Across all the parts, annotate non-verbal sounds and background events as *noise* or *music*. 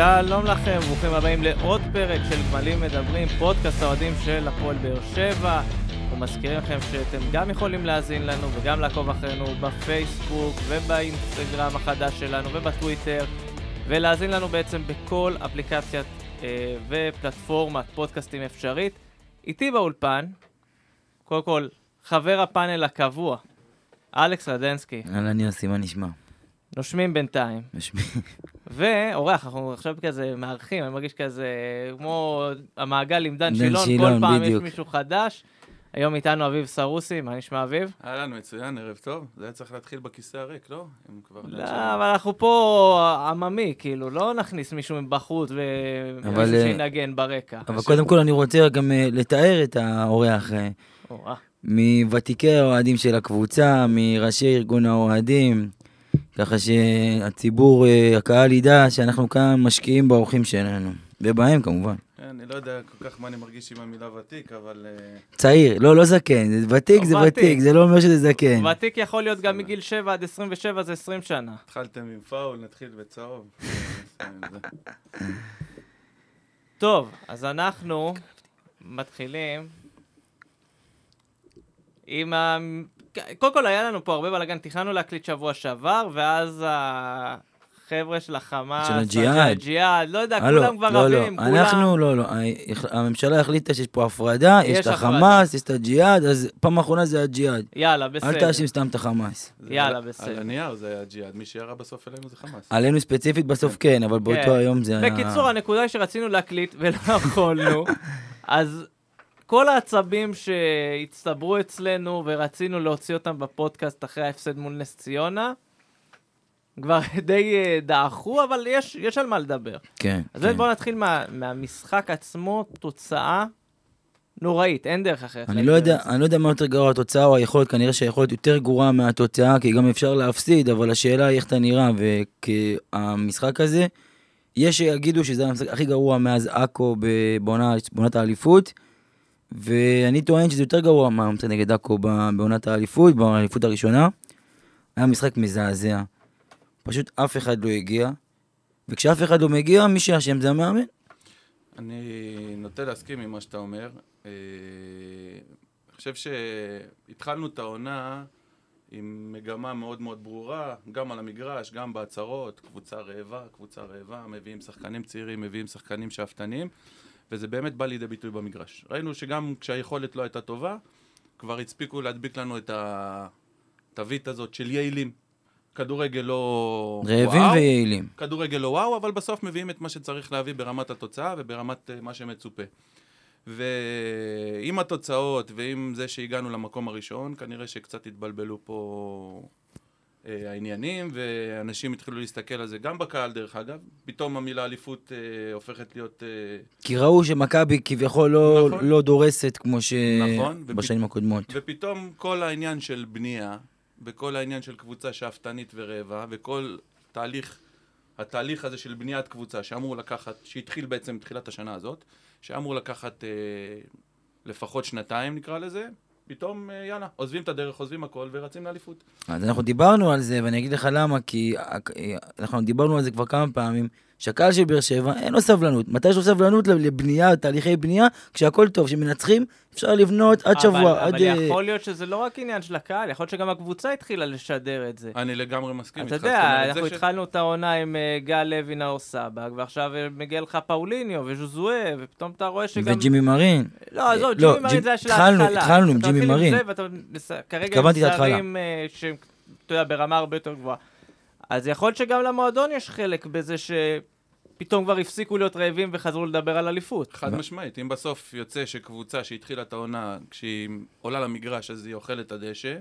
שלום לכם, ברוכים הבאים לעוד פרק של גמלים מדברים, פודקאסט האוהדים של הפועל באר שבע. אנחנו מזכירים לכם שאתם גם יכולים להאזין לנו וגם לעקוב אחרינו בפייסבוק ובאינסטגרם החדש שלנו ובטוויטר, ולהאזין לנו בעצם בכל אפליקציית אה, ופלטפורמת פודקאסטים אפשרית. איתי באולפן, קודם כל, חבר הפאנל הקבוע, אלכס רדנסקי. אהלן יוסי, מה נשמע? נושמים בינתיים. נשמע. ואורח, אנחנו עכשיו כזה מארחים, אני מרגיש כזה כמו המעגל עם דן שילון, שילון, כל פעם בדיוק. יש מישהו חדש. היום איתנו אביב סרוסי, מה נשמע אביב? אהלן, מצוין, ערב טוב. זה היה צריך להתחיל בכיסא הריק, לא? אם כבר... לא, אבל אנחנו פה עממי, כאילו, לא נכניס מישהו מבחוץ ומישהו אבל, אה, שינגן ברקע. אבל קודם כל אני רוצה גם אה, לתאר את האורח או, אה, מוותיקי האוהדים של הקבוצה, מראשי ארגון האוהדים, ככה שהציבור, אה, הקהל ידע שאנחנו כאן משקיעים באורחים שלנו, ובהם כמובן. כן, אני לא יודע כל כך מה אני מרגיש עם המילה ותיק, אבל אה, צעיר, לא, לא זקן, ותיק זה ותיק. ותיק, זה לא אומר שזה זקן. ותיק יכול להיות גם מגיל 7 עד 27, זה 20 שנה. התחלתם עם פאול, נתחיל בצהוב. *laughs* טוב, אז אנחנו מתחילים עם. קודם כל היה לנו פה הרבה בלאגן, תכננו להקליט שבוע שעבר, ואז החבר'ה של החמאס, של הג'יהאד. הג'יהאד, לא יודע, הלו, כולם כבר לא, לא, רבים, כולם... אנחנו לא, לא, ה- הממשלה החליטה שיש פה הפרדה, יש את. החמאס, יש את הג'יהאד, אז פעם אחרונה זה הג'יהאד. יאללה, אל בסדר. תאשים סתם את החמאס. יאללה, בסדר. על הנייר זה היה ג'יהאד, מי שירה בסוף אלינו זה חמאס. עלינו ספציפית בסוף כן, אבל באותו כן. היום זה היה... בקיצור, הנקודה היא שרצינו להקליט ולא יכולנו, *laughs* אז כל העצבים שהצטברו אצלנו ורצינו להוציא אותם בפודקאסט אחרי ההפסד מול נס ציונה, כבר *laughs* די אה, דעכו, אבל יש, יש על מה לדבר. כן, אז כן. באמת בואו נתחיל מה, מהמשחק עצמו, תוצאה נוראית, אין דרך אחרת. אני לא יודע. אני לא יודע מה יותר גרוע התוצאה או היכולת, כנראה שהיכולת יותר גרועה מהתוצאה, כי גם אפשר להפסיד, אבל השאלה היא איך אתה נראה, והמשחק הזה, יש שיגידו שזה המשחק הכי גרוע מאז עכו בעונת האליפות, ואני טוען שזה יותר גרוע מהמשחק נגד עכו בעונת האליפות, באליפות הראשונה. היה משחק מזעזע. פשוט אף אחד לא הגיע, וכשאף אחד לא מגיע, מי שאשם זה המאמן. אני נוטה להסכים עם מה שאתה אומר. אה, אני חושב שהתחלנו את העונה עם מגמה מאוד מאוד ברורה, גם על המגרש, גם בהצהרות, קבוצה רעבה, קבוצה רעבה, מביאים שחקנים צעירים, מביאים שחקנים שאפתנים, וזה באמת בא לידי ביטוי במגרש. ראינו שגם כשהיכולת לא הייתה טובה, כבר הספיקו להדביק לנו את התווית הזאת של יעילים. כדורגל לא... רעבים וואו, ויעילים. כדורגל לא וואו, אבל בסוף מביאים את מה שצריך להביא ברמת התוצאה וברמת אה, מה שמצופה. ועם התוצאות ועם זה שהגענו למקום הראשון, כנראה שקצת התבלבלו פה העניינים, ואנשים התחילו להסתכל על זה, גם בקהל דרך אגב. פתאום המילה אליפות אה, הופכת להיות... אה, כי ראו שמכבי כביכול לא, נכון. לא דורסת כמו נכון, שבשנים הקודמות. ופתאום כל העניין של בנייה, וכל העניין של קבוצה שאפתנית ורעבה, וכל תהליך, התהליך הזה של בניית קבוצה שאמור לקחת, שהתחיל בעצם בתחילת השנה הזאת, שאמור לקחת אה, לפחות שנתיים נקרא לזה, פתאום אה, יאללה, עוזבים את הדרך, עוזבים הכל ורצים לאליפות. אז אנחנו דיברנו על זה, ואני אגיד לך למה, כי הק- אנחנו דיברנו על זה כבר כמה פעמים, שהקהל של באר שבע אין לו סבלנות. מתי יש לו סבלנות לבנייה, תהליכי בנייה? כשהכל טוב, כשמנצחים, אפשר לבנות עד שבוע, אבל, עד... אבל אה, יכול להיות שזה לא רק עניין של הקהל, יכול להיות שגם הקבוצה התחילה לשדר את זה. אני לגמרי מסכים אתה איתך. יודע, זאת אומרת, אנחנו זה ש- התחלנו את העונה עם אה, גל לוי, נאור סבג, ועכשיו אה, מגיע לך פאוליניו וז'וזואה, ופתאום אתה רואה שגם... וג'ימי מרין. לא, עזוב, לא, ג'ימי ג'ימ- מרין זה היה של התחלנו- ההתחלה. התחלנו עם אתה ג'ימי מתחיל מרין. זה, ואתה מס- כרגע עם אה, שהם, אתה יודע, ברמה הרבה יותר גבוהה. אז יכול להיות שגם למועדון יש חלק בזה שפתאום כבר הפסיקו להיות רעבים וחזרו לדבר על אליפות. חד משמעית, אם בסוף יוצא שקבוצה שהתחילה את העונה, כשהיא עולה למגרש אז היא אוכלת את הדשא,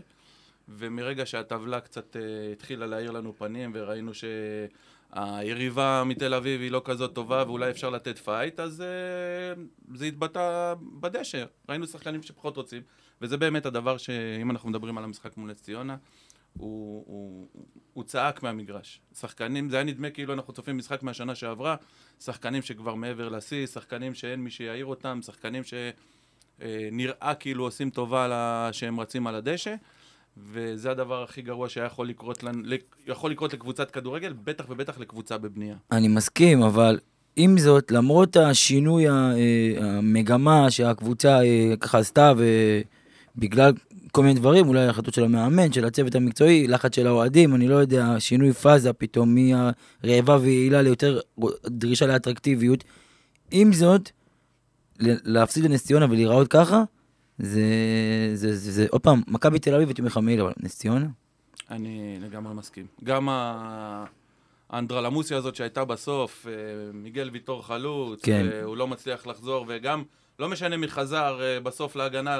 ומרגע שהטבלה קצת אה, התחילה להאיר לנו פנים וראינו שהיריבה מתל אביב היא לא כזאת טובה ואולי אפשר לתת פייט, אז אה, זה התבטא בדשא. ראינו שחקנים שפחות רוצים, וזה באמת הדבר שאם אנחנו מדברים על המשחק מול נס ציונה, הוא, הוא, הוא צעק מהמגרש. שחקנים, זה היה נדמה כאילו אנחנו צופים משחק מהשנה שעברה, שחקנים שכבר מעבר לשיא, שחקנים שאין מי שיעיר אותם, שחקנים שנראה כאילו עושים טובה לה, שהם רצים על הדשא, וזה הדבר הכי גרוע שהיה יכול לקרות, לנו, יכול לקרות לקבוצת כדורגל, בטח ובטח לקבוצה בבנייה. אני מסכים, אבל עם זאת, למרות השינוי, אה, המגמה שהקבוצה אה, ככה עשתה, ובגלל כל מיני דברים, אולי החלטות של המאמן, של הצוות המקצועי, לחץ של האוהדים, אני לא יודע, שינוי פאזה פתאום מהרעבה ויעילה ליותר דרישה לאטרקטיביות. עם זאת, להפסיד לנס ציונה ולהיראות ככה, זה, זה, זה, זה, עוד פעם, מכבי תל אביב לך מילא, אבל נס ציונה? אני לגמרי מסכים. גם ה- האנדרלמוסיה הזאת שהייתה בסוף, אה, מיגל ויטור חלוץ, כן. הוא לא מצליח לחזור, וגם, לא משנה מי חזר אה, בסוף להגנה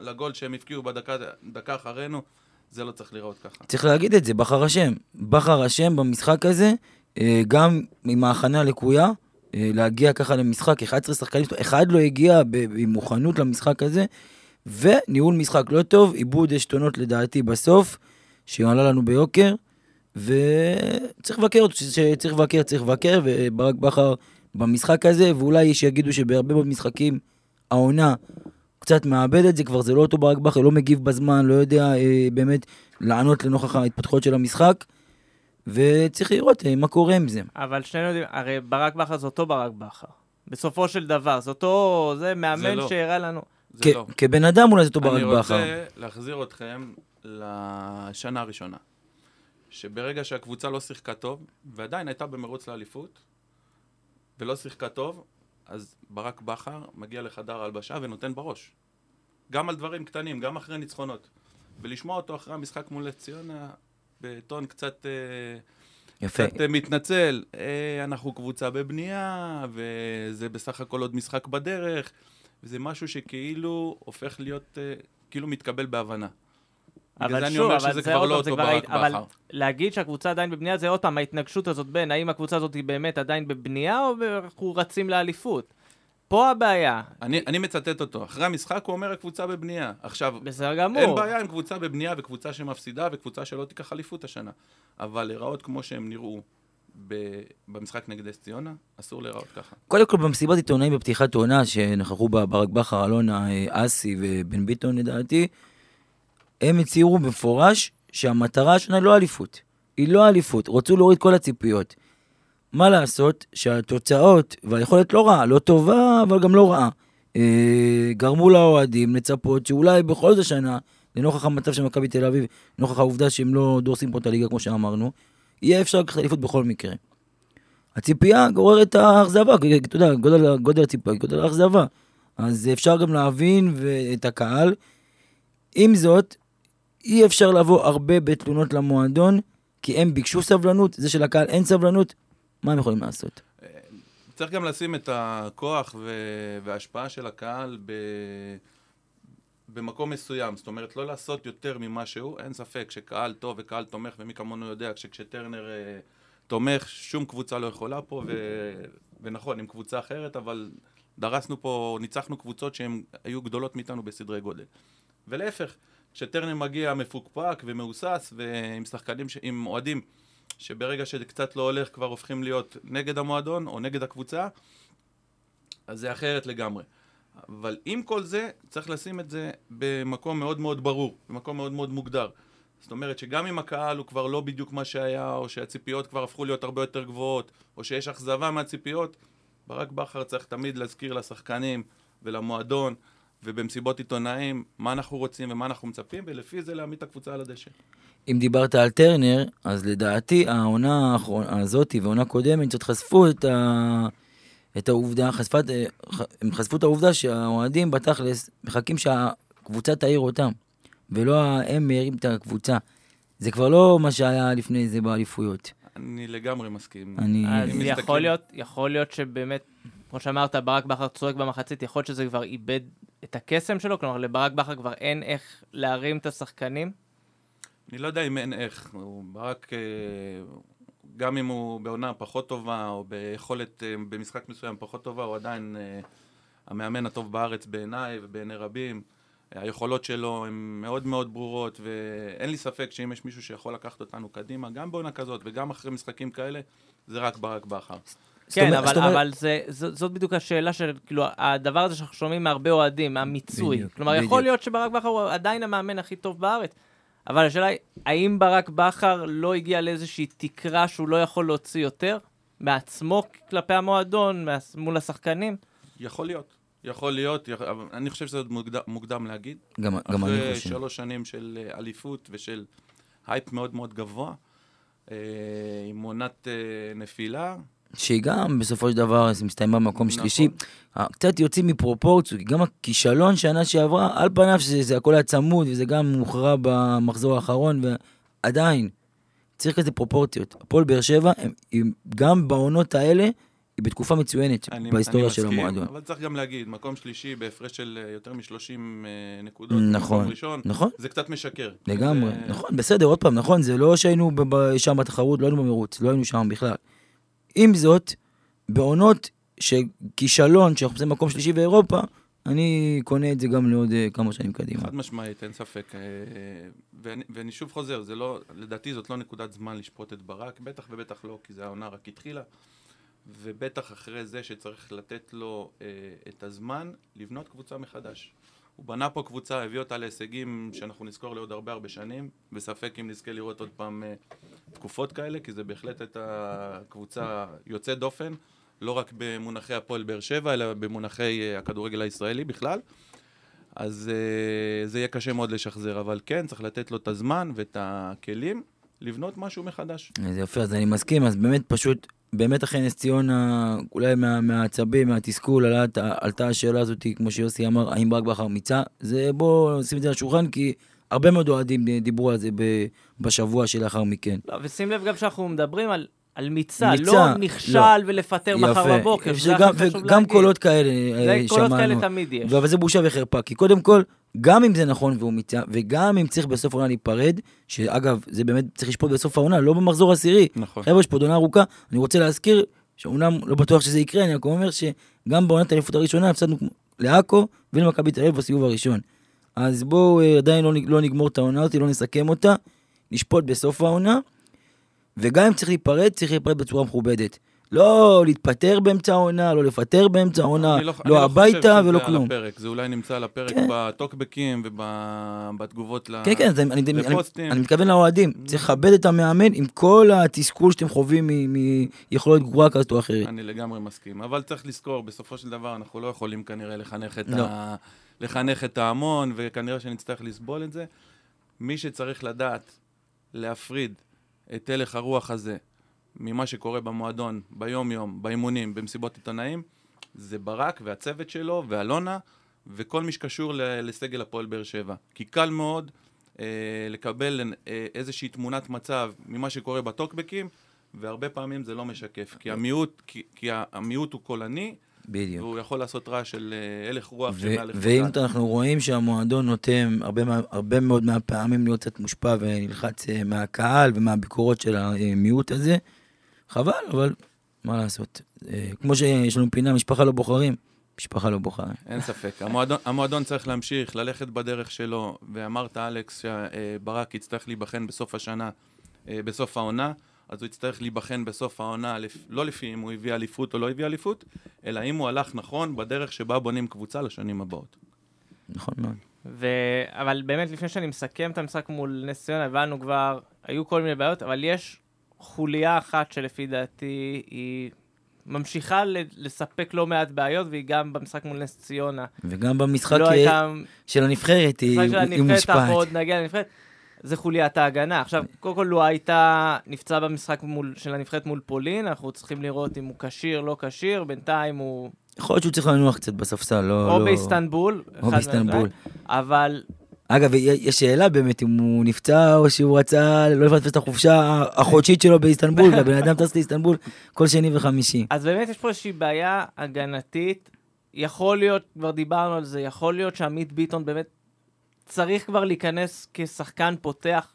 לגול שהם הבקיעו בדקה דקה אחרינו, זה לא צריך להיראות ככה. צריך להגיד את זה, בכר אשם. בכר אשם במשחק הזה, אה, גם עם ההכנה הלקויה, אה, להגיע ככה למשחק, 11 שחקנים, אחד לא הגיע עם מוכנות למשחק הזה, וניהול משחק לא טוב, איבוד עשתונות לדעתי בסוף, שעלה לנו ביוקר, וצריך לבקר שצריך לבקר, צריך לבקר, וברק בכר במשחק הזה, ואולי יש שיגידו שבהרבה מאוד משחקים, העונה קצת מאבד את זה, כבר זה לא אותו ברק בכר, לא מגיב בזמן, לא יודע אה, באמת לענות לנוכח ההתפתחויות של המשחק, וצריך לראות אה, מה קורה עם זה. אבל שנינו יודעים, הרי ברק בכר זה אותו ברק בכר. בסופו של דבר, זה אותו, זה מאמן לא. שהראה לנו. זה לא. כבן אדם אולי זה אותו ברק אני בכר. רוצה להחזיר אתכם לשנה הראשונה. שברגע שהקבוצה לא שיחקה טוב, ועדיין הייתה במרוץ לאליפות, ולא שיחקה טוב, אז ברק בכר מגיע לחדר ההלבשה ונותן בראש. גם על דברים קטנים, גם אחרי ניצחונות. ולשמוע אותו אחרי המשחק מול ציונה, בטון קצת, אה, יפה. קצת אה, מתנצל, אה, אנחנו קבוצה בבנייה, וזה בסך הכל עוד משחק בדרך, וזה משהו שכאילו הופך להיות, כאילו מתקבל בהבנה. אבל שוב, אומר אבל שזה זה כבר עוד לא פעם, זה אותו כבר ברק היית- אבל בכר. להגיד שהקבוצה עדיין בבנייה, זה עוד פעם, ההתנגשות הזאת בין האם הקבוצה הזאת היא באמת עדיין בבנייה, או אנחנו רצים לאליפות. פה הבעיה. אני, אני מצטט אותו, אחרי המשחק הוא אומר הקבוצה בבנייה. עכשיו, בסדר גמור. אין בעיה עם קבוצה בבנייה וקבוצה שמפסידה וקבוצה שלא תיקח אליפות השנה. אבל להיראות כמו שהם נראו ב- במשחק נגד נס ציונה, אסור להיראות ככה. קודם כל במסיבת עיתונאים בפתיחת עונה, שנכחו בה ברק בכר, אלונה, אה, אסי ובן ביטון לדעתי, הם הצהירו במפורש שהמטרה השנה לא אליפות. היא לא אליפות, רצו להוריד כל הציפיות. מה לעשות שהתוצאות והיכולת לא רעה, לא טובה, אבל גם לא רעה. אה, גרמו לאוהדים לצפות שאולי בכל זאת השנה, לנוכח המצב של מכבי תל אביב, לנוכח העובדה שהם לא דורסים פה את הליגה כמו שאמרנו, יהיה אפשר לקחת אליפות בכל מקרה. הציפייה גוררת האכזבה, אתה יודע, גודל, גודל הציפייה, גודל האכזבה. אז אפשר גם להבין את הקהל. עם זאת, אי אפשר לבוא הרבה בתלונות למועדון, כי הם ביקשו סבלנות, זה שלקהל אין סבלנות, מה הם יכולים לעשות? צריך גם לשים את הכוח וההשפעה של הקהל ב... במקום מסוים, זאת אומרת לא לעשות יותר ממה שהוא, אין ספק שקהל טוב וקהל תומך ומי כמונו יודע שכשטרנר אה, תומך שום קבוצה לא יכולה פה ו... ונכון עם קבוצה אחרת אבל דרסנו פה, ניצחנו קבוצות שהן היו גדולות מאיתנו בסדרי גודל. ולהפך, כשטרנר מגיע מפוקפק ומהוסס ועם שחקנים, ש... עם אוהדים שברגע שזה קצת לא הולך כבר הופכים להיות נגד המועדון או נגד הקבוצה אז זה אחרת לגמרי. אבל עם כל זה, צריך לשים את זה במקום מאוד מאוד ברור, במקום מאוד מאוד מוגדר. זאת אומרת שגם אם הקהל הוא כבר לא בדיוק מה שהיה, או שהציפיות כבר הפכו להיות הרבה יותר גבוהות, או שיש אכזבה מהציפיות, ברק בכר צריך תמיד להזכיר לשחקנים ולמועדון ובמסיבות עיתונאים מה אנחנו רוצים ומה אנחנו מצפים, ולפי זה להעמיד את הקבוצה על הדשא. אם דיברת על טרנר, אז לדעתי העונה האחרונה הזאת והעונה קודמת קצת חשפו את, ה... את העובדה, חשפת, הם חשפו את העובדה שהאוהדים בתכלס מחכים שהקבוצה תעיר אותם, ולא הם מעירים את הקבוצה. זה כבר לא מה שהיה לפני זה באליפויות. אני לגמרי מסכים. אני- אז אם יכול להיות, יכול להיות שבאמת, כמו שאמרת, ברק בכר צועק במחצית, יכול להיות שזה כבר איבד את הקסם שלו? כלומר, לברק בכר כבר אין איך להרים את השחקנים? אני לא יודע אם אין איך, הוא ברק, אה, גם אם הוא בעונה פחות טובה, או ביכולת אה, במשחק מסוים פחות טובה, הוא עדיין אה, המאמן הטוב בארץ בעיניי ובעיני רבים. היכולות שלו הן מאוד מאוד ברורות, ואין לי ספק שאם יש מישהו שיכול לקחת אותנו קדימה, גם בעונה כזאת וגם אחרי משחקים כאלה, זה רק ברק בכר. כן, אומרת- אבל, זאת אומרת- אבל זה, ז, זאת בדיוק השאלה של, כאילו, הדבר הזה שאנחנו שומעים מהרבה אוהדים, המיצוי. בדיוק, כלומר, בדיוק. יכול להיות שברק בכר הוא עדיין המאמן הכי טוב בארץ, אבל השאלה היא, האם ברק בכר לא הגיע לאיזושהי תקרה שהוא לא יכול להוציא יותר מעצמו כלפי המועדון, מול השחקנים? יכול להיות. יכול להיות, יכ- אבל אני חושב שזה עוד מוקדם, מוקדם להגיד. גם, גם אני אחרי חושב. שלוש שנים של אה, אליפות ושל הייפ מאוד מאוד גבוה, אה, עם עונת אה, נפילה, שהיא גם בסופו של דבר מסתיימה במקום נכון. שלישי. אה, קצת יוצאים מפרופורציות, גם הכישלון שנה שעברה, על פניו שזה זה הכל היה צמוד, וזה גם מוכרע במחזור האחרון, ועדיין, צריך כזה פרופורציות. הפועל באר שבע, הם, הם, גם בעונות האלה, היא בתקופה מצוינת אני, בהיסטוריה אני של מסכים, המועדון. אבל צריך גם להגיד, מקום שלישי בהפרש של אה, יותר מ-30 נקודות, נכון, ראשון, נכון. זה קצת משקר. לגמרי, זה- נכון, בסדר, עוד פעם, נכון, זה לא שהיינו שם בתחרות, לא היינו במרוץ, לא היינו שם בכלל. עם זאת, בעונות שכישלון, שאנחנו עושים מקום שלישי באירופה, אני קונה את זה גם לעוד אה, כמה שנים קדימה. חד משמעית, אין ספק. אה, ואני, ואני שוב חוזר, זה לא, לדעתי זאת לא נקודת זמן לשפוט את ברק, בטח ובטח לא, כי זה העונה רק התחילה, ובטח אחרי זה שצריך לתת לו אה, את הזמן לבנות קבוצה מחדש. הוא בנה פה קבוצה, הביא אותה להישגים שאנחנו נזכור לעוד הרבה הרבה שנים, בספק אם נזכה לראות עוד פעם אה, תקופות כאלה, כי זה בהחלט הייתה קבוצה יוצאת דופן, לא רק במונחי הפועל באר שבע, אלא במונחי אה, הכדורגל הישראלי בכלל. אז uh, זה יהיה קשה מאוד לשחזר, אבל כן, צריך לתת לו את הזמן ואת הכלים לבנות משהו מחדש. זה יפה, אז אני מסכים, אז באמת פשוט, באמת אחרי נס ציונה, אולי מה- מהעצבים, מהתסכול, עלת- עלתה השאלה הזאת, כמו שיוסי אמר, האם ברק בכר מיצה? זה בואו נשים את זה על השולחן, כי הרבה מאוד אוהדים דיברו על זה בשבוע שלאחר מכן. לא, ושים לב גם שאנחנו מדברים על, על מיצה, מיצה, לא נכשל לא. ולפטר מחר בבוקר. וגם, הכי חשוב וגם להגיד. קולות כאלה זה אה, קולות שמענו. כאלה תמיד יש. אבל זה בושה וחרפה, כי קודם כל, גם אם זה נכון והוא מיצה, וגם אם צריך בסוף העונה להיפרד, שאגב, זה באמת צריך לשפוט בסוף העונה, לא במחזור עשירי. נכון. חבר'ה, יש פה עונה ארוכה, אני רוצה להזכיר, שאומנם לא בטוח שזה יקרה, אני רק אומר שגם בעונת האליפות הראשונה הפסדנו לעכו ולמכבי תל אביב בסיבוב הראשון. אז בואו אה, עדיין לא, לא נגמור את העונה הזאת, לא נסכם אותה, נשפוט בסוף העונה, וגם אם צריך להיפרד, צריך להיפרד בצורה מכובדת. לא להתפטר באמצע העונה, לא לפטר באמצע העונה, לא, אני חושב הביתה שזה ולא על כלום. הפרק. זה אולי נמצא על הפרק כן. בטוקבקים ובתגובות ל... כן, כן, אני, אני, אני, לפוסטים. אני מתכוון לאוהדים. צריך לכבד את המאמן עם כל התסכול שאתם חווים מ- מיכולת גרועה כזאת או אחרת. אני לגמרי מסכים, אבל צריך לזכור, בסופו של דבר אנחנו לא יכולים כנראה לחנך את, לא. ה... לחנך את ההמון, וכנראה שנצטרך לסבול את זה. מי שצריך לדעת להפריד את הלך הרוח הזה ממה שקורה במועדון, ביום-יום, באימונים, במסיבות עיתונאים, זה ברק והצוות שלו ואלונה וכל מי שקשור לסגל הפועל באר שבע. כי קל מאוד אה, לקבל אה, איזושהי תמונת מצב ממה שקורה בטוקבקים, והרבה פעמים זה לא משקף. כי המיעוט, כי, כי המיעוט הוא קולני, בדיוק. והוא יכול לעשות רעש של אה, הלך רוח ו- שמעל ואם לכולם. אנחנו רואים שהמועדון נוטם הרבה, הרבה מאוד מהפעמים להיות קצת מושפע ונלחץ אה, מהקהל ומהביקורות של המיעוט הזה, חבל, אבל מה לעשות. אה, כמו שיש לנו פינה, משפחה לא בוחרים, משפחה לא בוחרים. אין ספק. המועדון, המועדון צריך להמשיך, ללכת בדרך שלו, ואמרת, אלכס, שברק יצטרך להיבחן בסוף השנה, בסוף העונה, אז הוא יצטרך להיבחן בסוף העונה, לא לפי אם הוא הביא אליפות או לא הביא אליפות, אלא אם הוא הלך נכון בדרך שבה בונים קבוצה לשנים הבאות. נכון מאוד. ו... אבל באמת, לפני שאני מסכם את המשחק מול נס ציונה, הבנו כבר, היו כל מיני בעיות, אבל יש חוליה אחת שלפי דעתי היא ממשיכה לספק לא מעט בעיות, והיא גם במשחק מול נס ציונה. וגם במשחק לא אה, הייתה... של הנבחרת היא משחק של היא הנבחרת, אנחנו מושפעת. עוד נגיע לנבחרת. זה חוליית ההגנה. עכשיו, קודם כל לו הייתה נפצע במשחק מול, של הנבחרת מול פולין, אנחנו צריכים לראות אם הוא כשיר, לא כשיר, בינתיים הוא... יכול להיות שהוא צריך לנוח קצת בספסל, לא... או לא- באיסטנבול. או באיסטנבול. אבל אגב, יש שאלה באמת אם הוא נפצע או שהוא רצה לא לפספס את החופשה החודשית שלו באיסטנבול, והבן אדם טס לאיסטנבול כל שני וחמישי. אז באמת יש פה איזושהי בעיה הגנתית. יכול להיות, כבר דיברנו על זה, יכול להיות שעמית ביטון באמת צריך כבר להיכנס כשחקן פותח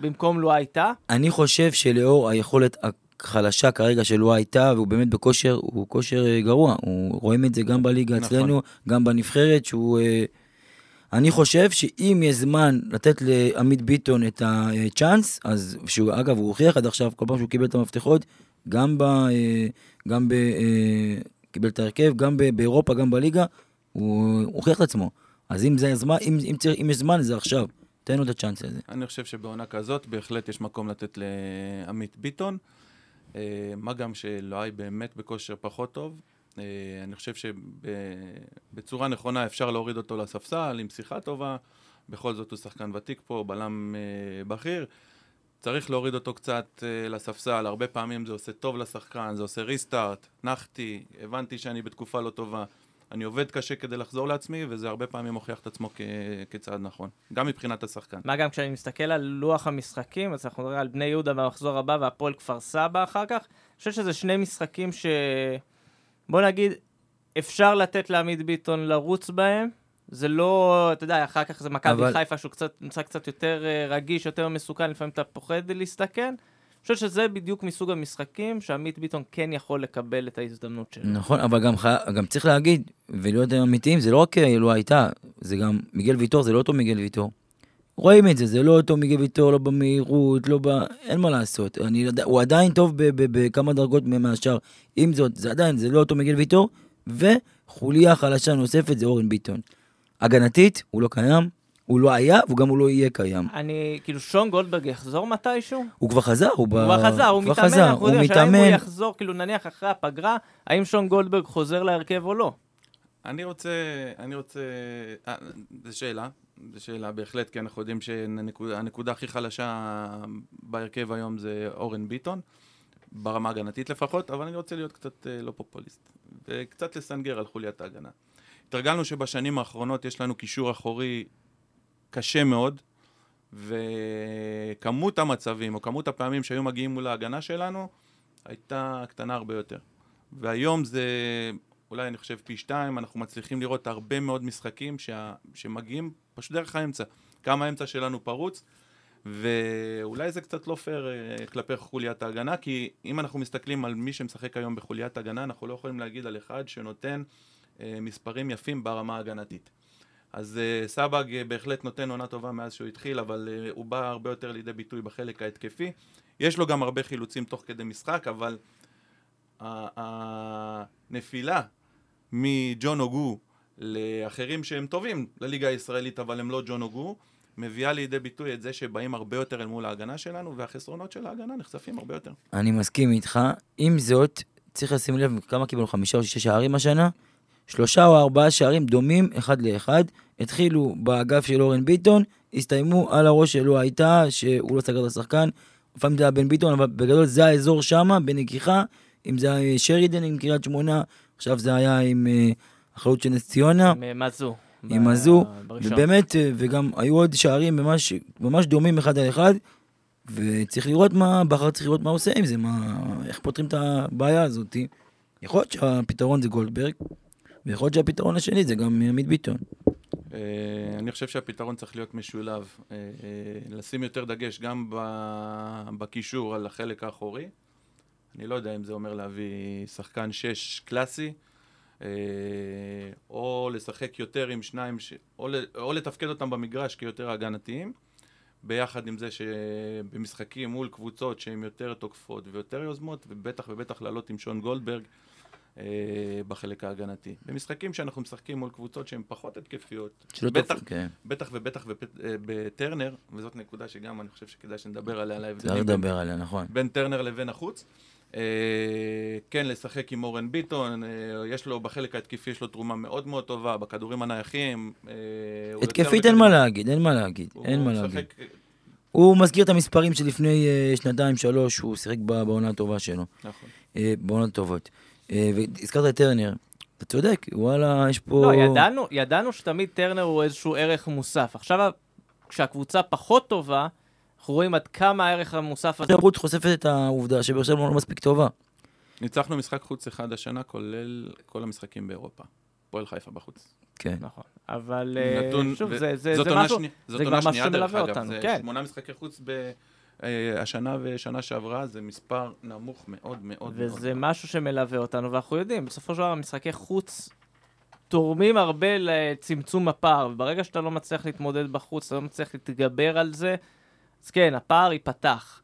במקום לו הייתה. אני חושב שלאור היכולת החלשה כרגע שלו הייתה, והוא באמת בכושר, הוא כושר אה, גרוע. הוא, רואים את זה גם בליגה נכון. אצלנו, גם בנבחרת, שהוא... אה, אני חושב שאם יש זמן לתת לעמית ביטון את הצ'אנס, אז שהוא, אגב, הוא הוכיח עד עכשיו, כל פעם שהוא קיבל את המפתחות, גם ב... אה, גם ב... קיבל את ההרכב, גם ב- באירופה, גם בליגה, הוא הוכיח את עצמו. אז אם זה הזמן, אם, אם, צריך, אם יש זמן, זה עכשיו. תן לו את הצ'אנס הזה. אני חושב שבעונה כזאת בהחלט יש מקום לתת לעמית ביטון. אה, מה גם שלואי באמת בכושר פחות טוב. אה, אני חושב שבצורה נכונה אפשר להוריד אותו לספסל עם שיחה טובה. בכל זאת הוא שחקן ותיק פה, בלם אה, בכיר. צריך להוריד אותו קצת לספסל, הרבה פעמים זה עושה טוב לשחקן, זה עושה ריסטארט, נחתי, הבנתי שאני בתקופה לא טובה. אני עובד קשה כדי לחזור לעצמי, וזה הרבה פעמים מוכיח את עצמו כ- כצעד נכון, גם מבחינת השחקן. מה גם כשאני מסתכל על לוח המשחקים, אז אנחנו מדברים על בני יהודה במחזור הבא והפועל כפר סבא אחר כך, אני חושב שזה שני משחקים ש... בוא נגיד, אפשר לתת לעמית ביטון לרוץ בהם. זה לא, אתה יודע, אחר כך זה מכבי אבל... חיפה שהוא קצת, נמצא קצת יותר אה, רגיש, יותר מסוכן, לפעמים אתה פוחד להסתכן. חושב שזה בדיוק מסוג המשחקים שעמית ביטון כן יכול לקבל את ההזדמנות שלו. נכון, אבל גם, חי... גם צריך להגיד, ולהיות אמיתיים, זה לא רק לא הייתה, זה גם מיגל ויטור, זה לא אותו מיגל ויטור. רואים את זה, זה לא אותו מיגל ויטור, לא במהירות, לא ב... אין מה לעשות. אני, הוא עדיין טוב בכמה דרגות מהשאר. עם זאת, זה עדיין, זה לא אותו מיגל ויטור, וחוליה חלשה נוספת זה אורן ביטון. הגנתית, הוא לא קיים, הוא לא היה, וגם הוא לא יהיה קיים. אני, כאילו, שון גולדברג יחזור מתישהו? הוא כבר חזר, הוא, הוא כבר חזר, הוא מתאמן, חזר, אנחנו יודעים, השאלה אם הוא יחזור, כאילו, נניח אחרי הפגרה, האם שון גולדברג חוזר להרכב או לא? אני רוצה, אני רוצה, אה, זו שאלה, זו שאלה בהחלט, כי אנחנו יודעים שהנקודה הכי חלשה בהרכב היום זה אורן ביטון, ברמה הגנתית לפחות, אבל אני רוצה להיות קצת אה, לא פופוליסט, וקצת לסנגר על חוליית ההגנה. התרגלנו שבשנים האחרונות יש לנו קישור אחורי קשה מאוד, וכמות המצבים, או כמות הפעמים שהיו מגיעים מול ההגנה שלנו, הייתה קטנה הרבה יותר. והיום זה, אולי אני חושב פי שתיים, אנחנו מצליחים לראות הרבה מאוד משחקים שה, שמגיעים פשוט דרך האמצע. כמה האמצע שלנו פרוץ, ואולי זה קצת לא פייר uh, כלפי חוליית ההגנה, כי אם אנחנו מסתכלים על מי שמשחק היום בחוליית הגנה, אנחנו לא יכולים להגיד על אחד שנותן uh, מספרים יפים ברמה ההגנתית. אז uh, סבג uh, בהחלט נותן עונה טובה מאז שהוא התחיל, אבל uh, הוא בא הרבה יותר לידי ביטוי בחלק ההתקפי. יש לו גם הרבה חילוצים תוך כדי משחק, אבל הנפילה מג'ון אוגו לאחרים שהם טובים לליגה הישראלית, אבל הם לא ג'ון אוגו, מביאה לידי ביטוי את זה שבאים הרבה יותר אל מול ההגנה שלנו, והחסרונות של ההגנה נחשפים הרבה יותר. אני מסכים איתך. עם זאת, צריך לשים לב כמה קיבלנו חמישה או שישה שערים השנה. שלושה או ארבעה שערים דומים אחד לאחד, התחילו באגף של אורן ביטון, הסתיימו על הראש שלו הייתה, שהוא לא סגר את השחקן, לפעמים זה היה בן ביטון, אבל בגדול זה האזור שמה, בנגיחה, אם זה היה שרידן עם קריית שמונה, עכשיו זה היה עם אה, אחריות של נס ציונה. עם אה, מזו. עם מזו, ובאמת, אה, וגם היו עוד שערים ממש, ממש דומים אחד על אחד, וצריך לראות מה, בכר צריך לראות מה עושה עם זה, מה, איך פותרים את הבעיה הזאת. יכול להיות שהפתרון זה גולדברג, ויכול להיות שהפתרון השני זה גם עמית ביטון. אה, אני חושב שהפתרון צריך להיות משולב, אה, אה, לשים יותר דגש גם בקישור על החלק האחורי. אני לא יודע אם זה אומר להביא שחקן שש קלאסי, או לשחק יותר עם שניים, ש... או, או לתפקד אותם במגרש כיותר הגנתיים, ביחד עם זה שבמשחקים מול קבוצות שהן יותר תוקפות ויותר יוזמות, ובטח ובטח לעלות עם שון גולדברג. אה, בחלק ההגנתי. במשחקים שאנחנו משחקים מול קבוצות שהן פחות התקפיות, בטח, כן. בטח ובטח אה, בטרנר, וזאת נקודה שגם אני חושב שכדאי שנדבר עליה, על ההבדלים לדבר עליה, נכון. בין טרנר לבין החוץ. אה, כן, לשחק עם אורן ביטון, יש לו, בחלק ההתקפי יש לו תרומה מאוד מאוד טובה, בכדורים הנייחים. התקפית אין מה להגיד, אין מה להגיד, אין מה להגיד. הוא מזכיר את המספרים שלפני שנתיים, שלוש, הוא שיחק בעונה הטובה שלו. נכון. בעונות טובות. אה, והזכרת את טרנר. אתה צודק, וואלה, יש פה... לא, ידענו, ידענו שתמיד טרנר הוא איזשהו ערך מוסף. עכשיו, כשהקבוצה פחות טובה, אנחנו רואים עד כמה הערך המוסף הזה... רות חושפת את העובדה שבאר שבע לא מספיק טובה. ניצחנו משחק חוץ אחד השנה, כולל כל המשחקים באירופה. פועל חיפה בחוץ. כן. נכון. אבל אה, נתון, שוב, ו... זה, זה, זה משהו, שני, זה כבר משהו שמלווה אותנו, זה כן. שמונה משחקי חוץ ב... אה, השנה ושנה שעברה זה מספר נמוך מאוד מאוד וזה מאוד. וזה משהו שמלווה אותנו, ואנחנו יודעים, בסופו של דבר משחקי חוץ תורמים הרבה לצמצום הפער, וברגע שאתה לא מצליח להתמודד בחוץ, אתה לא מצליח להתגבר על זה, אז כן, הפער ייפתח.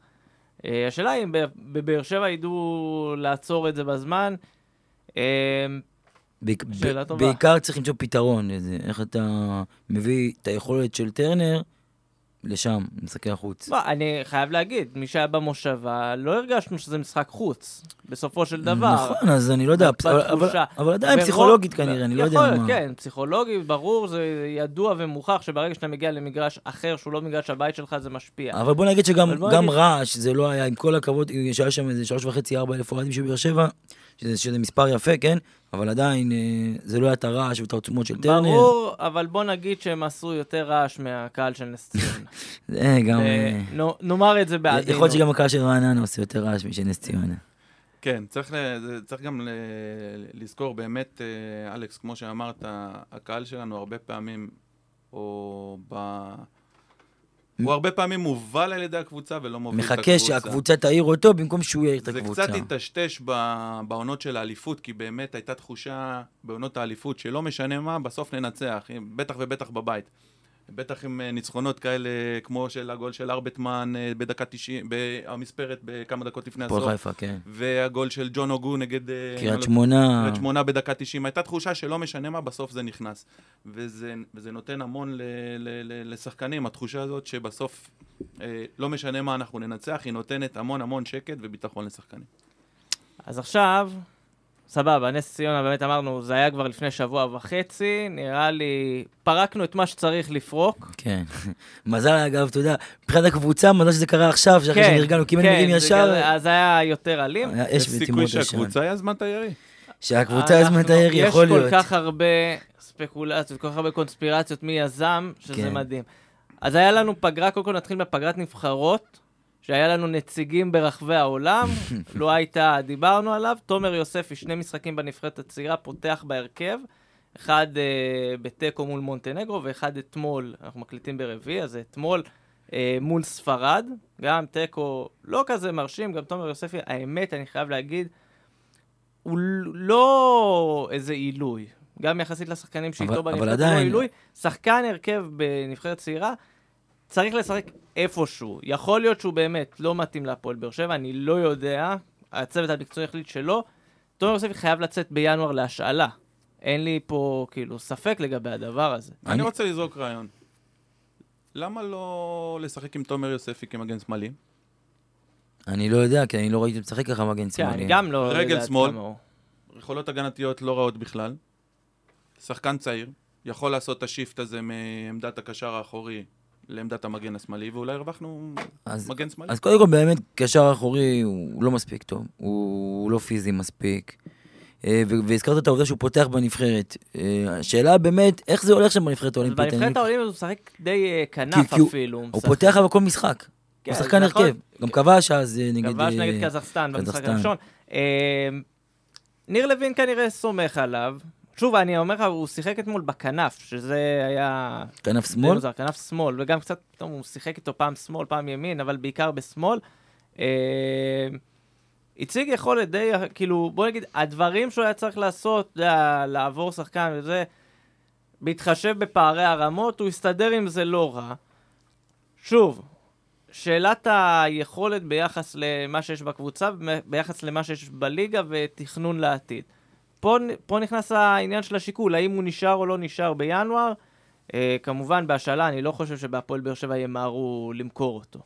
אה, השאלה היא אם בבאר שבע ידעו לעצור את זה בזמן. אה, שאלה טובה. בעיקר צריך למצוא פתרון, איך אתה מביא את היכולת של טרנר לשם, משחקי החוץ. לא, אני חייב להגיד, מי שהיה במושבה, לא הרגשנו שזה משחק חוץ, בסופו של דבר. נכון, אז אני לא יודע, בתחושה. אבל- אבל- עדיין ורוב- פסיכולוגית כנראה, אני לא יודע מה. כן, פסיכולוגי, ברור, זה ידוע ומוכח שברגע שאתה מגיע למגרש אחר, שהוא לא מגרש הבית שלך, זה משפיע. אבל בוא נגיד שגם בוא נגיד- רעש, זה לא היה, עם כל הכבוד, שהיה שם איזה שלוש וחצי, ארבע אלף אוהדים של באר שבע, שזה, שזה מספר יפה, כן? אבל עדיין, אה, זה לא היה את הרעש ואת העוצמות של טרנר. ברור, אבל בוא נגיד שהם עשו יותר רעש מהקהל של נס ציונה. *laughs* זה גם... אה, נו- נאמר את זה בעדינות. יכול להיות שגם הקהל של רעננה עושה יותר רעש משל נס ציונה. כן, צריך, צריך גם ל, לזכור, באמת, אה, אלכס, כמו שאמרת, הקהל שלנו הרבה פעמים, או ב... הוא הרבה פעמים מובל על ידי הקבוצה ולא מוביל את הקבוצה. מחכה שהקבוצה תעיר אותו במקום שהוא יעיר את זה הקבוצה. קצת היטשטש בעונות של האליפות, כי באמת הייתה תחושה בעונות האליפות שלא משנה מה, בסוף ננצח, בטח ובטח בבית. בטח עם אה, ניצחונות כאלה, כמו של הגול של ארבטמן אה, בדקה 90, במספרת בכמה דקות לפני הפועל הסוף. חיפה, כן. והגול של ג'ון אוגו נגד... אה, קריית שמונה. קריית שמונה בדקה 90. הייתה תחושה שלא משנה מה, בסוף זה נכנס. וזה, וזה נותן המון ל, ל, ל, לשחקנים, התחושה הזאת שבסוף אה, לא משנה מה אנחנו ננצח, היא נותנת המון המון שקט וביטחון לשחקנים. אז עכשיו, סבבה, נס ציונה באמת אמרנו, זה היה כבר לפני שבוע וחצי, נראה לי, פרקנו את מה שצריך לפרוק. כן. *laughs* מזל, אגב, אתה יודע, מבחינת הקבוצה, מזל שזה קרה עכשיו, שאחרי שנרגענו, כי אם זה ישר, כזה- אז היה יותר אלים. היה יש אש סיכוי. שהקבוצה יזמה את הירי. שהקבוצה יזמה את הירי, יכול להיות. יש כל כך הרבה ספקולציות, כל כך הרבה קונספירציות מי יזם, שזה כן. מדהים. אז היה לנו פגרה, קודם כל נתחיל בפגרת נבחרות, שהיה לנו נציגים ברחבי העולם, *laughs* לא הייתה, דיברנו עליו, תומר יוספי, שני משחקים בנבחרת הצעירה, פותח בהרכב, אחד אה, בתיקו מול מונטנגרו ואחד אתמול, אנחנו מקליטים ברביעי, אז אתמול אה, מול ספרד, גם תיקו לא כזה מרשים, גם תומר יוספי, האמת, אני חייב להגיד, הוא לא איזה עילוי. גם יחסית לשחקנים שאיתו בנבחרת, הוא לא עילוי. שחקן הרכב בנבחרת צעירה, צריך לשחק איפשהו. יכול להיות שהוא באמת לא מתאים להפועל באר שבע, אני לא יודע. הצוות המקצועי החליט שלא. תומר יוספי חייב לצאת בינואר להשאלה. אין לי פה כאילו ספק לגבי הדבר הזה. אני אני- רוצה לזרוק רעיון. למה לא לשחק עם תומר יוספי כמגן שמאלי? אני לא יודע, כי אני לא ראיתי משחק ככה מגן כן, אני שמאלי. גם לא... רגל שמאל. יכולות הגנתיות לא רעות בכלל. שחקן צעיר, יכול לעשות את השיפט הזה מעמדת הקשר האחורי לעמדת המגן השמאלי, ואולי הרווחנו אז- מגן שמאלי. אז קודם כל, באמת, קשר אחורי הוא לא מספיק טוב. הוא לא פיזי מספיק. אה, והזכרת את העובדה שהוא פותח בנבחרת. אה, השאלה באמת, איך זה הולך שם בנבחרת האולימפית? בנבחרת העולים הוא משחק די אה, כי- כנף כי הוא- אפילו. הוא משחק- פותח אבל כל משחק. כן, הוא שחקן נכון. הרכב. גם כבש אז נגד... כבש נגד קזחסטן במשחק. הראשון. ניר לוין כנראה סומך עליו. שוב, אני אומר לך, הוא שיחק אתמול בכנף, שזה היה... כנף שמאל? מוזר, כנף שמאל, וגם קצת, פתאום הוא שיחק איתו פעם שמאל, פעם ימין, אבל בעיקר בשמאל. אה, הציג יכולת די, כאילו, בוא נגיד, הדברים שהוא היה צריך לעשות, אתה יודע, לעבור שחקן וזה, בהתחשב בפערי הרמות, הוא הסתדר עם זה לא רע. שוב, שאלת היכולת ביחס למה שיש בקבוצה, ביחס למה שיש בליגה ותכנון לעתיד. פה, פה נכנס העניין של השיקול, האם הוא נשאר או לא נשאר בינואר. אה, כמובן, בהשאלה, אני לא חושב שבהפועל באר שבע ימהרו למכור אותו.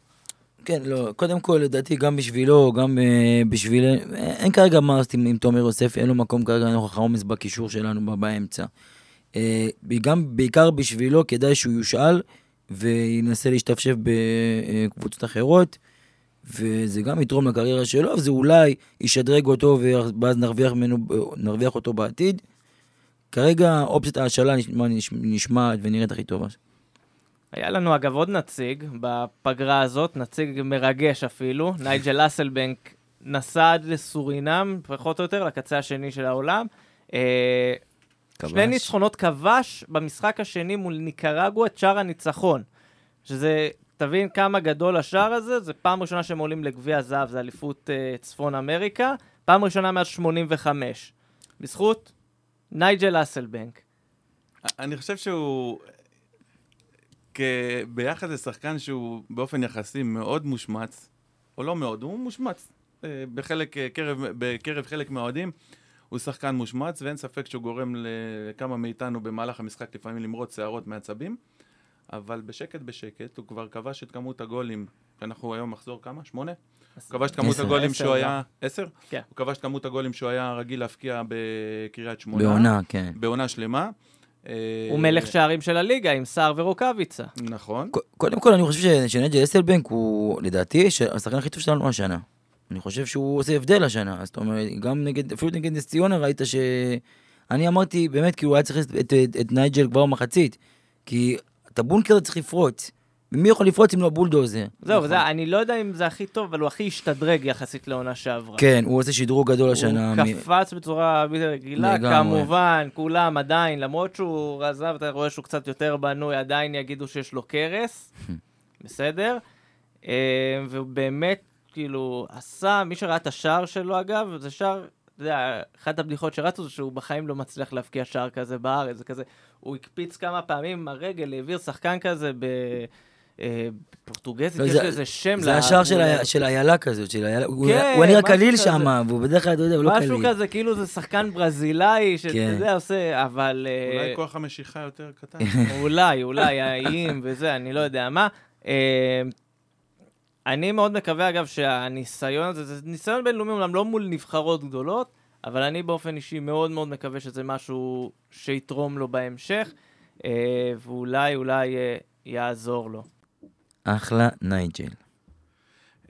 כן, לא, קודם כל, לדעתי, גם בשבילו, גם אה, בשביל... אה, אין כרגע לעשות עם, עם תומר יוספי, אין לו מקום כרגע נוכח העומס בקישור שלנו באמצע. אה, גם, בעיקר בשבילו, כדאי שהוא יושאל וינסה להשתפשף בקבוצות אחרות, וזה גם יתרום לקריירה שלו, וזה אולי ישדרג אותו, ואז נרוויח, ממנו, נרוויח אותו בעתיד. כרגע אופציית ההשאלה נשמע, נשמעת ונראית הכי טובה. היה לנו אגב עוד נציג בפגרה הזאת, נציג מרגש אפילו, *laughs* נייג'ל אסלבנק נסע עד לסורינם, פחות או יותר, לקצה השני של העולם. אה, כבש. שני ניצחונות כבש במשחק השני מול ניקרגואה, את שער הניצחון. שזה, תבין כמה גדול השער הזה, זה פעם ראשונה שהם עולים לגביע הזהב, זה אליפות uh, צפון אמריקה, פעם ראשונה מאז 85. בזכות נייג'ל אסלבנק. אני חושב שהוא, כ... ביחס לשחקן שהוא באופן יחסי מאוד מושמץ, או לא מאוד, הוא מושמץ אה, בחלק, אה, קרב, בקרב חלק מהאוהדים, הוא שחקן מושמץ, ואין ספק שהוא גורם לכמה מאיתנו במהלך המשחק לפעמים למרוד שערות מעצבים, אבל בשקט בשקט הוא כבר כבש את כמות הגולים, אנחנו היום מחזור כמה? שמונה? הוא כבש את כמות. הגולים שהוא היה... עשר? כן. הוא כבש את כמות הגולים שהוא היה רגיל להבקיע בקריית שמונה. בעונה, כן. בעונה שלמה. אה, הוא מלך שערים של הליגה עם סער ורוקאביצה. נכון. קודם כל, אני חושב ש- שנג'ל אסלבנק הוא, לדעתי, השחקן הכי טוב שלנו השנה. אני חושב שהוא עושה הבדל השנה. זאת אומרת, גם נגד, אפילו נגד נס ציונה ראית ש... אני אמרתי, באמת, כי הוא היה צריך את, את, את, את נייג'ל כבר במחצית. כי את הבונקר הזה צריך לפרוץ. ומי יכול לפרוץ אם לא הבולדוזר? זהו, זה, אני לא יודע אם זה הכי טוב, אבל הוא הכי השתדרג יחסית לעונה שעברה. כן, הוא עושה שדרוג גדול השנה. הוא מ- קפץ בצורה בלתי רגילה. כמובן, כולם עדיין, למרות שהוא עזב, אתה רואה שהוא קצת יותר בנוי, עדיין יגידו שיש לו קרס, *laughs* בסדר? אה, והוא באמת, כאילו, עשה, מי שראה את השער שלו, אגב, זה שער, אתה יודע, אחת הבדיחות שרצו זה שהוא בחיים לא מצליח להבקיע שער כזה בארץ, זה כזה, הוא הקפיץ כמה פעמים עם הרגל, העביר שחקן כזה ב... אה, בפורטוגזית, לא, יש זה- לזה שם. זה השער של איילה כזאת, של איילה. הוא כן, הוא נראה קליל. שם, והוא בדרך כלל, אתה יודע, הוא לא קליל. משהו כזה, כאילו זה שחקן ברזילאי, שאתה כן. יודע, עושה, אבל... אה, אולי כוח המשיכה יותר קטן. *laughs* אולי, אולי, האיים וזה, אני לא יודע מה. אני מאוד מקווה, אגב, שהניסיון הזה, זה ניסיון בינלאומי, אומנם לא מול נבחרות גדולות, אבל אני באופן אישי מאוד מאוד מקווה שזה משהו שיתרום לו בהמשך, אה, ואולי, אולי אה, יעזור לו. אחלה נייג'ל.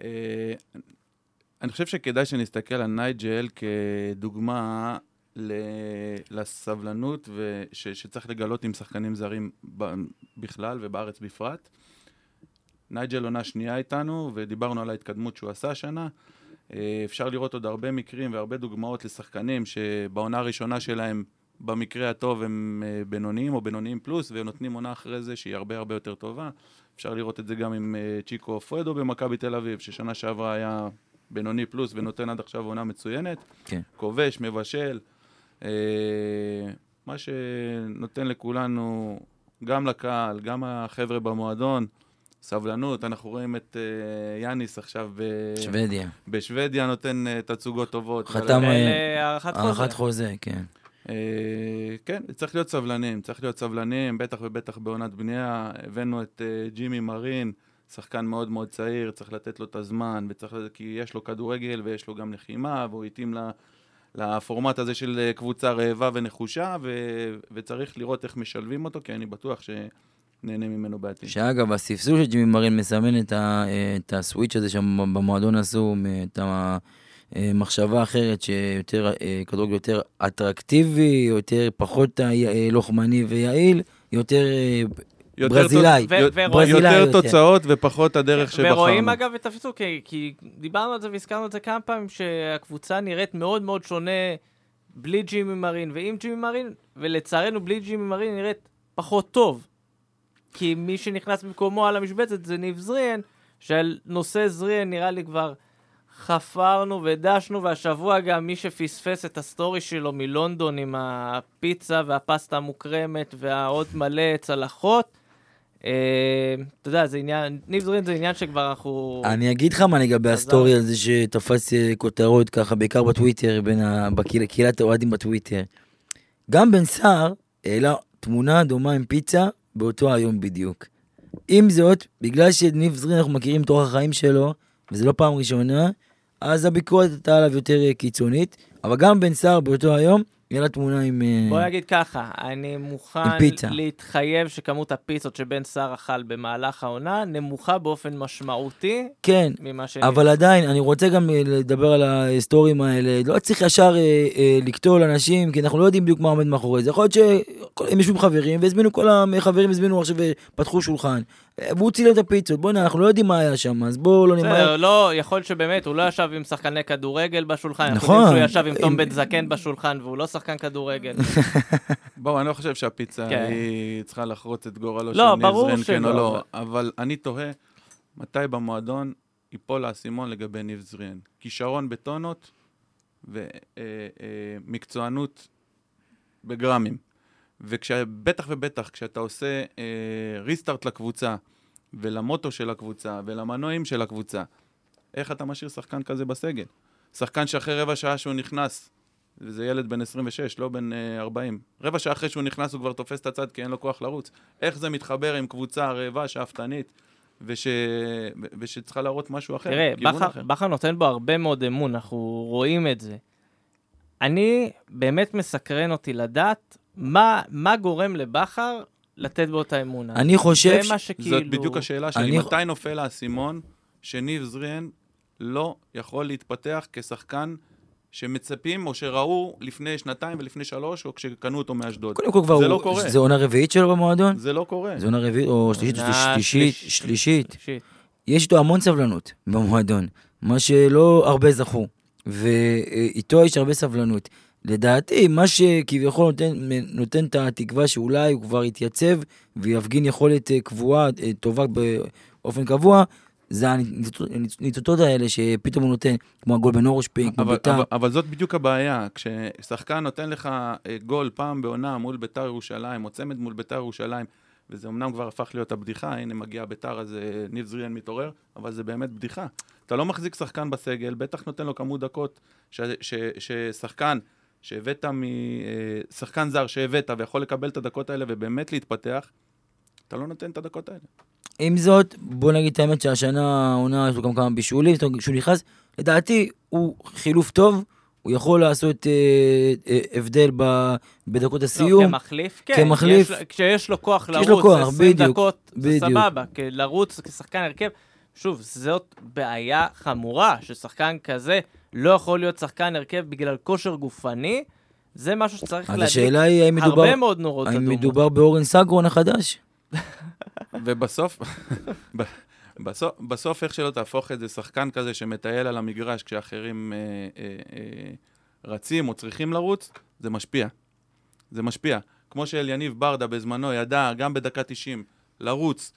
אה, אני חושב שכדאי שנסתכל על נייג'ל כדוגמה ל- לסבלנות וש- שצריך לגלות עם שחקנים זרים ב- בכלל ובארץ בפרט. נייג'ל עונה שנייה איתנו, ודיברנו על ההתקדמות שהוא עשה השנה. אה, אפשר לראות עוד הרבה מקרים והרבה דוגמאות לשחקנים שבעונה הראשונה שלהם, במקרה הטוב, הם אה, בינוניים או בינוניים פלוס, ונותנים עונה אחרי זה שהיא הרבה הרבה יותר טובה. אפשר לראות את זה גם עם אה, צ'יקו פרדו במכבי תל אביב, ששנה שעברה היה בינוני פלוס ונותן עד עכשיו עונה מצוינת. כן. כובש, מבשל, מה שנותן לכולנו, גם לקהל, גם החבר'ה במועדון, סבלנות. אנחנו רואים את אה, יאניס עכשיו ב- שוודיה. בשוודיה נותן אה, תצוגות טובות. חתם, אה, הארכת חוזה. הארכת חוזה, כן. אה, כן, צריך להיות סבלנים, צריך להיות סבלנים, בטח ובטח בעונת בנייה. הבאנו את אה, ג'ימי מרין, שחקן מאוד מאוד צעיר, צריך לתת לו את הזמן, וצריך, כי יש לו כדורגל ויש לו גם לחימה, והוא התאים ל- לפורמט הזה של קבוצה רעבה ונחושה, ו, וצריך לראות איך משלבים אותו, כי אני בטוח שנהנה ממנו בעתיד. שאגב, הספסול של ג'ימי מרין מסמן את, ה, את הסוויץ' הזה שם במועדון עשו, את המחשבה האחרת שיותר, אה, כדורגל יותר אטרקטיבי, יותר פחות אה, לוחמני ויעיל, יותר אה, יותר ברזילאי. ו- ורואים- ברזילאי יותר יותר. תוצאות ופחות הדרך שבחרנו. ורואים אגב את הפיצול, כי, כי דיברנו על זה והזכרנו את זה כמה פעמים, שהקבוצה נראית מאוד מאוד שונה בלי ג'ימי מרין ועם ג'ימי מרין, ולצערנו בלי ג'ימי מרין נראית פחות טוב. כי מי שנכנס במקומו על המשבצת זה ניב זריאן, שעל נושא זריאן נראה לי כבר חפרנו ודשנו, והשבוע גם מי שפספס את הסטורי שלו מלונדון עם הפיצה והפסטה המוקרמת והעוד מלא צלחות, אה, אתה יודע, זה עניין, ניב זרין זה עניין שכבר אנחנו... אני אגיד לך מה לגבי. הסטורי הזה שתפס אה, כותרות ככה, בעיקר בטוויטר, בין ה... בקהיל- קהילת האוהדים בטוויטר. גם בן סער העלה תמונה דומה עם פיצה באותו היום בדיוק. עם זאת, בגלל שניב זרין אנחנו מכירים את אורח החיים שלו, וזה לא פעם ראשונה, אז הביקורת הייתה עליו יותר קיצונית, אבל גם בן סער באותו היום, העלה תמונה עם... אה, בוא נגיד ככה, אני מוכן. להתחייב שכמות הפיצות שבן סער אכל במהלך העונה נמוכה באופן משמעותי כן, ממה ש... אבל עדיין, אני רוצה גם אה, לדבר על ההיסטורים האלה. לא צריך ישר אה, אה, לקטול אנשים, כי אנחנו לא יודעים בדיוק מה עומד מאחורי זה. יכול להיות שהם יושבים חברים, והזמינו כל החברים, הזמינו עכשיו ופתחו שולחן. אה, והוא צילם את הפיצות. בוא'נה, אנחנו לא יודעים מה היה שם, אז בואו לא נמהר. בסדר, לא, יכול שבאמת הוא לא ישב עם שחקני כדורגל בשולחן, אנחנו נכון. יודעים שהוא ישב עם תום בן זקן בשולחן והוא לא שחקן כדורגל. *laughs* בואו, אני לא חושב שהפיצה כן. היא צריכה לחרוץ את גורלו לא, של ניב ברור זרין, כן או לא, אבל- אני תוהה מתי במועדון ייפול האסימון לגבי ניב זרין. כישרון בטונות ומקצוענות בגרמים. ובטח ובטח כשאתה עושה אה, ריסטארט לקבוצה ולמוטו של הקבוצה ולמנועים של הקבוצה, איך אתה משאיר שחקן כזה בסגל? שחקן שאחרי רבע שעה שהוא נכנס, וזה ילד בן 26, לא בן אה, 40. רבע שעה אחרי שהוא נכנס הוא כבר תופס את הצד כי אין לו כוח לרוץ. איך זה מתחבר עם קבוצה רעבה, שאפתנית, וש... ושצריכה להראות משהו אחר, תראה, בכר. בכר נותן בו הרבה מאוד אמון, אנחנו רואים את זה. אני, באמת מסקרן אותי לדעת מה, מה גורם לבכר לתת בו את האמון. הזה. אני חושב זה מה שכאילו... זאת בדיוק השאלה שלי, אני- מתי נופל האסימון שניב זריאן לא יכול להתפתח כשחקן שמצפים או שראו לפני שנתיים ולפני שלוש, או כשקנו אותו מאשדוד. קודם כל כבר, זה לא הוא- קורה. זה עונה רביעית שלו במועדון? זה לא קורה. זה עונה רביעית או שלישית, שליש- שלישית. שלישית. יש איתו המון סבלנות במועדון, מה שלא הרבה זכו, ואיתו יש הרבה סבלנות. לדעתי, מה שכביכול נותן, נותן את התקווה שאולי הוא כבר יתייצב ויפגין יכולת אה, קבועה, אה, טובה באופן קבוע, זה הניצוצות- האלה שפתאום הוא נותן, כמו הגול בנורשפינג, כמו ביתר. אבל, אבל זאת בדיוק הבעיה, כששחקן נותן לך אה, גול פעם בעונה מול ביתר ירושלים, או צמד מול ביתר ירושלים, וזה אמנם כבר הפך להיות הבדיחה, הנה מגיע ביתר, אז ניב זריאן מתעורר, אבל זה באמת בדיחה. אתה לא מחזיק שחקן בסגל, בטח נותן לו כמות דקות, ש, ש, ששחקן שהבאת מ... אה, זר שהבאת ויכול לקבל את הדקות האלה ובאמת להתפתח, אתה לא נותן את הדקות האלה. עם זאת, בוא נגיד את האמת שהשנה העונה יש לו גם כמה בישולים, זאת אומרת, כשהוא נכנס, לדעתי הוא חילוף טוב, הוא יכול לעשות אה, אה, הבדל ב, בדקות לא, הסיום. כמחליף, כן. כמחליף. יש לו- כשיש לו כוח כשיש לו לרוץ, כוח, 20 בדיוק, דקות, זה בדיוק. סבבה. כי לרוץ כשחקן הרכב, שוב, זאת בעיה חמורה, ששחקן כזה לא יכול להיות שחקן הרכב בגלל כושר גופני. זה משהו שצריך אז להדליק השאלה היא האם מדובר, הרבה מאוד נורות האם אדומות. מדובר באורן סגרון החדש? ובסוף, *laughs* בסוף, בסוף איך שלא תהפוך את זה, שחקן כזה שמטייל על המגרש כשאחרים אה, אה, אה, רצים או צריכים לרוץ, זה משפיע. זה משפיע. כמו שאליניב ברדה בזמנו ידע, גם בדקה 90, לרוץ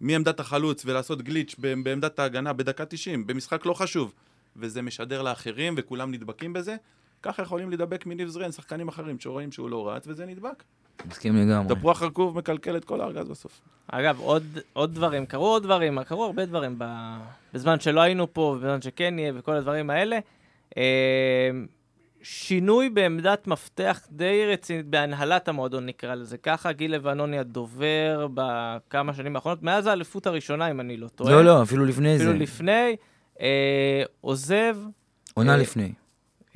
מעמדת החלוץ ולעשות גליץ' בעמדת ההגנה בדקה 90, במשחק לא חשוב, וזה משדר לאחרים וכולם נדבקים בזה, ככה יכולים להידבק מניב זרן, שחקנים אחרים שרואים שהוא לא רץ וזה נדבק. מסכים לגמרי. תפוח רקוב מקלקל את כל הארגז בסוף. אגב, עוד, עוד דברים, קרו עוד דברים, קרו הרבה דברים ב... בזמן שלא היינו פה, בזמן שכן נהיה, וכל הדברים האלה. אה, שינוי בעמדת מפתח די רצינית בהנהלת המועדון, נקרא לזה ככה. גיל לבנוני הדובר בכמה שנים האחרונות, מאז האליפות הראשונה, אם אני לא טועה. לא, לא, אפילו לפני אפילו זה. לפני. אה, עוזב, עונה אה, לפני.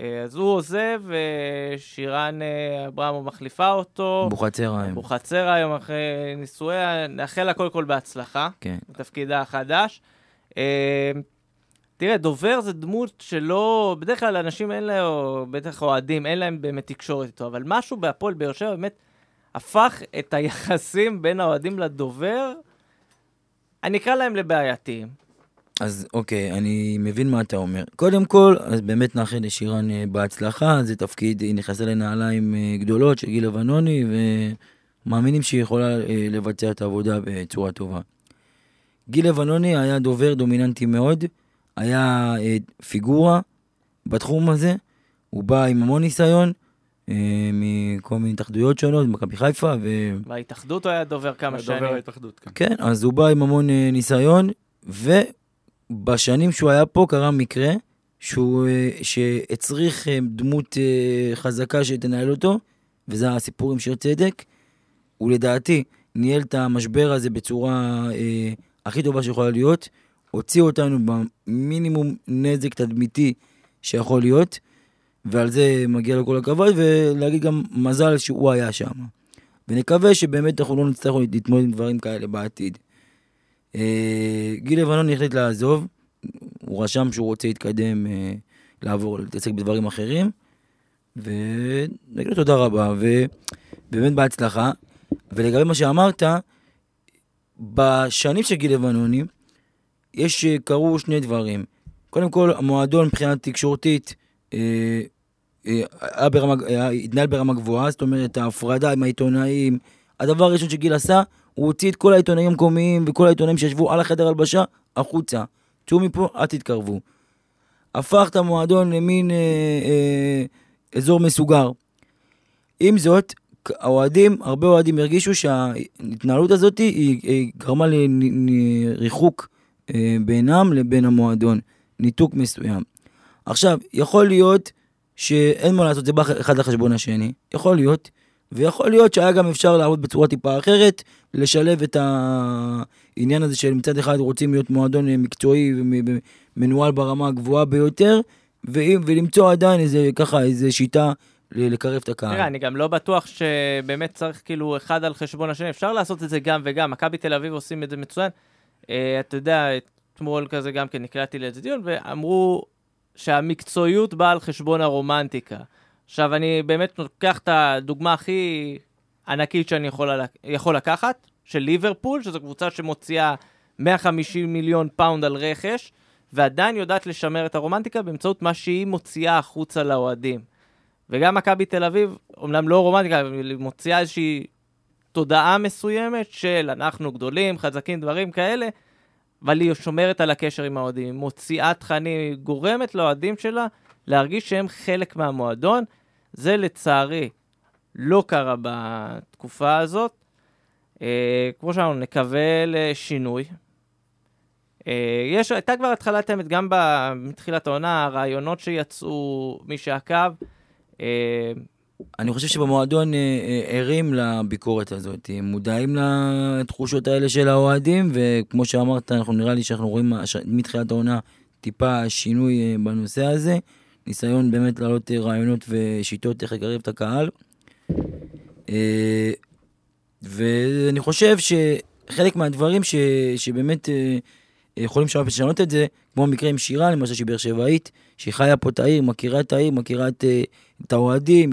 אה, אז הוא עוזב, ושירן אה, אברמוב מחליפה אותו. בוחצרה היום. בוחצרה היום אחרי נישואיה, נאחל לה קודם כל בהצלחה. כן. בתפקידה החדש. אה, תראה, דובר זה דמות שלא, בדרך כלל אנשים אין להם, או בטח אוהדים, אין להם באמת תקשורת איתו, אבל משהו בהפועל באר שבע באמת הפך את היחסים בין האוהדים לדובר, אני אקרא להם לבעייתיים. אז אוקיי, אני מבין מה אתה אומר. קודם כל, אז באמת נאחל לשירן אה, בהצלחה, זה תפקיד, היא נכנסה לנעליים אה, גדולות של גיל לבנוני, ומאמינים שהיא יכולה אה, לבצע את העבודה בצורה טובה. גיל לבנוני היה דובר דומיננטי מאוד, היה פיגורה בתחום הזה, הוא בא עם המון ניסיון, מכל מיני התאחדויות שונות, מכבי חיפה, ו... בהתאחדות הוא היה דובר כמה שנים. דובר ההתאחדות, כן. כן, אז הוא בא עם המון ניסיון, ובשנים שהוא היה פה קרה מקרה שהוא, אה, שהצריך אה, דמות אה, חזקה שתנהל אותו, וזה הסיפור עם שיר צדק. הוא לדעתי ניהל את המשבר הזה בצורה אה, הכי טובה שיכולה להיות, הוציא אותנו במינימום נזק תדמיתי שיכול להיות, ועל זה מגיע לו כל הכבוד, ולהגיד גם מזל שהוא היה שם. ונקווה שבאמת אנחנו לא נצטרך להתמודד עם דברים כאלה בעתיד. אה, גיל לבנון החליט לעזוב, הוא רשם שהוא רוצה להתקדם, אה, לעבור, להתעסק בדברים אחרים, ונגיד לו תודה רבה, ובאמת בהצלחה. ולגבי מה שאמרת, בשנים של גיל לבנוני, יש, אה, קרו שני דברים. קודם כל, המועדון מבחינה תקשורתית, אה, אה, התנהל ברמה גבוהה, זאת אומרת, ההפרדה עם העיתונאים. הדבר הראשון שגיל עשה, הוא הוציא את כל העיתונאים המקומיים וכל העיתונאים שישבו על החדר הלבשה החוצה. צאו מפה, אל תתקרבו. הפך את המועדון למין אה, אה, אזור מסוגר. עם זאת, האוהדים, הרבה אוהדים הרגישו שההתנהלות הזאת היא, היא גרמה לריחוק אה, בינם לבין המועדון, ניתוק מסוים. עכשיו, יכול להיות שאין מה לעשות, זה בא אחד לחשבון השני, יכול להיות, ויכול להיות שהיה גם אפשר לעבוד בצורה טיפה אחרת, לשלב את העניין הזה של מצד אחד רוצים להיות מועדון מקצועי ומנוהל ברמה הגבוהה ביותר, ולמצוא עדיין איזה, ככה, איזה שיטה לקרב את הקהל. אני גם לא בטוח שבאמת צריך כאילו אחד על חשבון השני, אפשר לעשות את זה גם וגם, מכבי תל אביב עושים את זה מצוין. אה, אתה יודע, אתמול כזה גם כן נקלעתי לאיזה דיון, ואמרו שהמקצועיות באה על חשבון הרומנטיקה. עכשיו, אני באמת לוקח את הדוגמה הכי ענקית שאני יכול, יכול לקחת, של ליברפול, שזו קבוצה שמוציאה 150 מיליון פאונד על רכש, ועדיין יודעת לשמר את הרומנטיקה באמצעות מה שהיא מוציאה החוצה לאוהדים. וגם מכבי תל אביב, אומנם לא רומנטיקה, אבל היא מוציאה איזושהי תודעה מסוימת של אנחנו גדולים, חזקים, דברים כאלה, אבל היא שומרת על הקשר עם האוהדים, מוציאה תכנים, היא גורמת לאוהדים שלה להרגיש שהם חלק מהמועדון. זה לצערי לא קרה בתקופה הזאת. אה, כמו שאמרנו, נקווה לשינוי. אה, יש, הייתה כבר התחלת אמת, גם מתחילת העונה, הרעיונות שיצאו, מי שעקב. אה, אני חושב שבמועדון אה, אה, ערים לביקורת הזאת, מודעים לתחושות האלה של האוהדים, וכמו שאמרת, אנחנו נראה לי שאנחנו רואים מתחילת העונה טיפה שינוי בנושא הזה, ניסיון באמת להעלות רעיונות ושיטות איך לקרב את הקהל. ואני חושב שחלק מהדברים ש, שבאמת יכולים לשנות את זה, כמו המקרה עם שירה, למשל שהיא באר שבעית, שהיא חיה פה את העיר, מכירה את העיר, מכירה את, את האוהדים,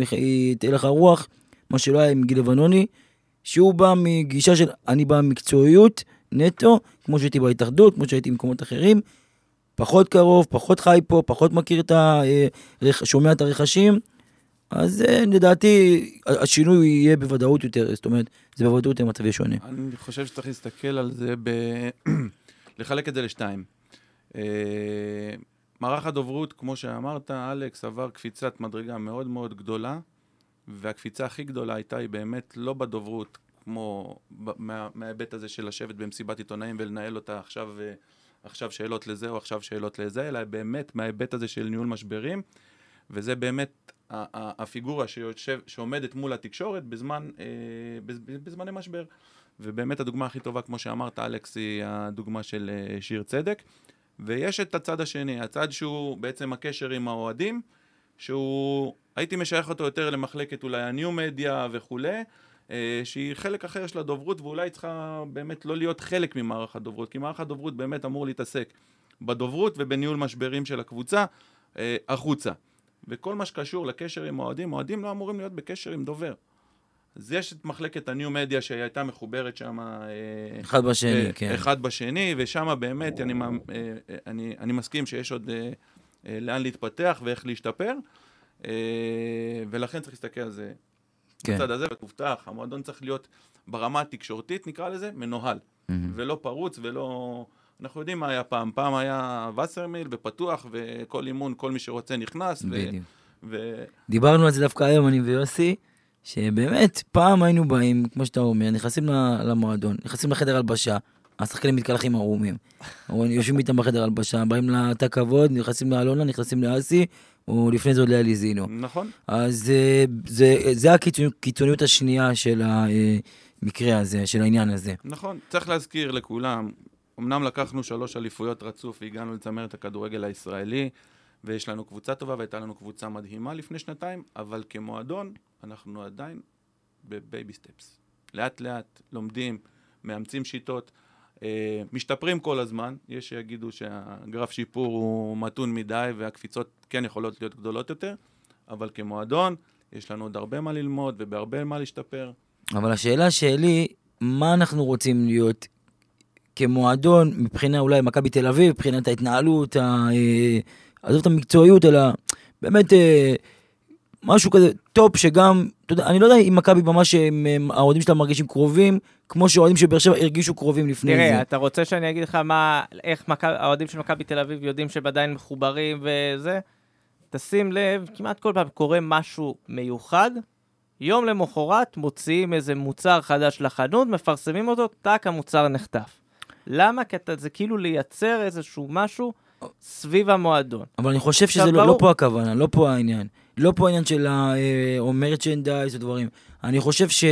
את הלך הרוח, מה שלא היה עם גיל לבנוני, שהוא בא מגישה של אני בא ממקצועיות נטו, כמו שהייתי בהתאחדות, כמו שהייתי במקומות אחרים, פחות קרוב, פחות חי פה, פחות מכיר את ה... שומע את הרכשים, אז לדעתי השינוי יהיה בוודאות יותר, זאת אומרת, זה בוודאות יהיה מצב שונה. אני חושב שצריך להסתכל על זה, ב... *clears throat* לחלק את זה לשתיים. אה, מערך הדוברות, כמו שאמרת, אלכס עבר קפיצת מדרגה מאוד מאוד גדולה, והקפיצה הכי גדולה הייתה היא באמת לא בדוברות, כמו מה, מההיבט הזה של לשבת במסיבת עיתונאים ולנהל אותה עכשיו, אה, עכשיו שאלות לזה או עכשיו שאלות לזה, אלא באמת מההיבט הזה של ניהול משברים, וזה באמת הפיגורה שיושב, שעומדת מול התקשורת בזמן, אה, בזמני משבר. ובאמת הדוגמה הכי טובה, כמו שאמרת, אלכס, היא הדוגמה של אה, שיר צדק. ויש את הצד השני, הצד שהוא בעצם הקשר עם האוהדים, שהוא, הייתי משייך אותו יותר למחלקת אולי הניו מדיה וכולי, שהיא חלק אחר של הדוברות ואולי צריכה באמת לא להיות חלק ממערך הדוברות, כי מערך הדוברות באמת אמור להתעסק בדוברות ובניהול משברים של הקבוצה אה, החוצה. וכל מה שקשור לקשר עם אוהדים, אוהדים לא אמורים להיות בקשר עם דובר. אז יש את מחלקת הניו מדיה שהייתה מחוברת שם... אה, אחד בשני, כן. אחד בשני, ושם באמת אני, אני, אני מסכים שיש עוד לאן להתפתח ואיך להשתפר, ולכן צריך להסתכל על זה כן. בצד הזה, מובטח, המועדון צריך להיות ברמה התקשורתית, נקרא לזה, מנוהל, mm-hmm. ולא פרוץ ולא... אנחנו יודעים מה היה פעם, פעם היה וסרמיל ופתוח, וכל אימון, כל מי שרוצה נכנס. בדיוק. ו... דיברנו על זה דווקא היום, אני ויוסי, שבאמת, פעם היינו באים, כמו שאתה אומר, נכנסים למועדון, נכנסים לחדר הלבשה, השחקנים מתקלחים ערומים. *laughs* יושבים איתם בחדר הלבשה, באים לתא כבוד, נכנסים לאלונה, נכנסים לאסי, או לפני זה עוד לאליזינו. נכון. אז זה, זה, זה הקיצוניות השנייה של המקרה הזה, של העניין הזה. נכון, צריך להזכיר לכולם, אמנם לקחנו שלוש אליפויות רצוף והגענו לצמרת הכדורגל הישראלי, ויש לנו קבוצה טובה והייתה לנו קבוצה מדהימה לפני שנתיים, אבל כמועדון אנחנו עדיין בבייבי סטפס. לאט לאט לומדים, מאמצים שיטות, אה, משתפרים כל הזמן, יש שיגידו שהגרף שיפור הוא מתון מדי והקפיצות כן יכולות להיות גדולות יותר, אבל כמועדון יש לנו עוד הרבה מה ללמוד ובהרבה מה להשתפר. אבל השאלה שלי, מה אנחנו רוצים להיות כמועדון מבחינה אולי מכבי תל אביב, מבחינת ההתנהלות. אה, עזוב את המקצועיות, אלא באמת אה, משהו כזה top שגם, אתה יודע, אני לא יודע אם מכבי ממש, האוהדים שלה מרגישים קרובים, כמו שאוהדים של באר שבע הרגישו קרובים לפני תראה, זה. תראה, אתה רוצה שאני אגיד לך מה, איך האוהדים של מכבי תל אביב יודעים שהם עדיין מחוברים וזה? תשים לב, כמעט כל פעם קורה משהו מיוחד, יום למחרת מוציאים איזה מוצר חדש לחנות, מפרסמים אותו, טאק, המוצר נחטף. למה? כי אתה, זה כאילו לייצר איזשהו משהו סביב המועדון. אבל אני חושב שזה לא, לא פה הכוונה, לא פה העניין. לא פה עניין של ה... אה, או מרצ'נדייז או דברים. אני חושב ש...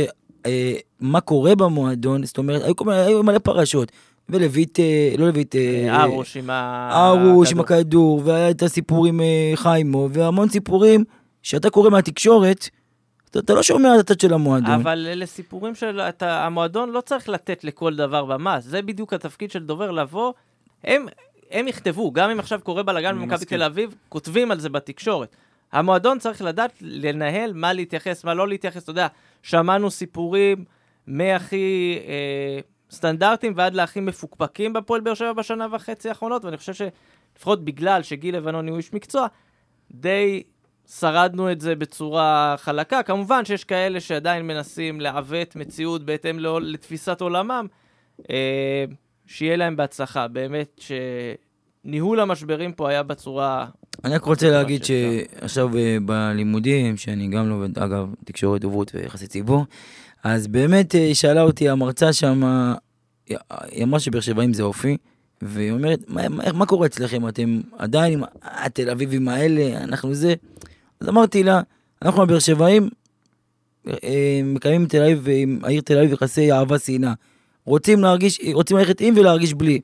אה, מה קורה במועדון, זאת אומרת, היו, היו מלא פרשות. ולויט, אה, לא לויט, אה, ארוש עם ה... ארוש עם הכדור. הכדור, והיה את הסיפור עם אה, חיימו, והמון סיפורים שאתה קורא מהתקשורת, אתה, אתה לא שומע את הצד של המועדון. אבל אלה סיפורים של... אתה, המועדון לא צריך לתת לכל דבר במה, זה בדיוק התפקיד של דובר לבוא. הם, הם יכתבו, גם אם עכשיו קורה בלאגן במכבי. תל אביב, כותבים על זה בתקשורת. המועדון צריך לדעת לנהל מה להתייחס, מה לא להתייחס. אתה יודע, שמענו סיפורים מהכי אה, סטנדרטיים ועד להכי מפוקפקים בפועל באר שבע בשנה וחצי האחרונות, ואני חושב שלפחות בגלל שגיל לבנוני הוא איש מקצוע, די שרדנו את זה בצורה חלקה. כמובן שיש כאלה שעדיין מנסים לעוות מציאות בהתאם לא- לתפיסת עולמם. אה, שיהיה להם בהצלחה. באמת שניהול המשברים פה היה בצורה... אני רק רוצה להגיד. שעכשיו אה, בלימודים, שאני גם לומד, אגב, תקשורת דוברות ויחסי ציבור, אז באמת אה, היא שאלה אותי המרצה שם, היא אמרה שבאר שבעים זה אופי, והיא אומרת, מה, מה, מה קורה אצלכם? אתם עדיין עם התל אביבים האלה, אנחנו זה? אז אמרתי לה, אנחנו הבאר שבעים אה, מקיימים תל אביב, עם העיר תל אביב יחסי אהבה שנאה. רוצים להרגיש, רוצים ללכת עם ולהרגיש בלי.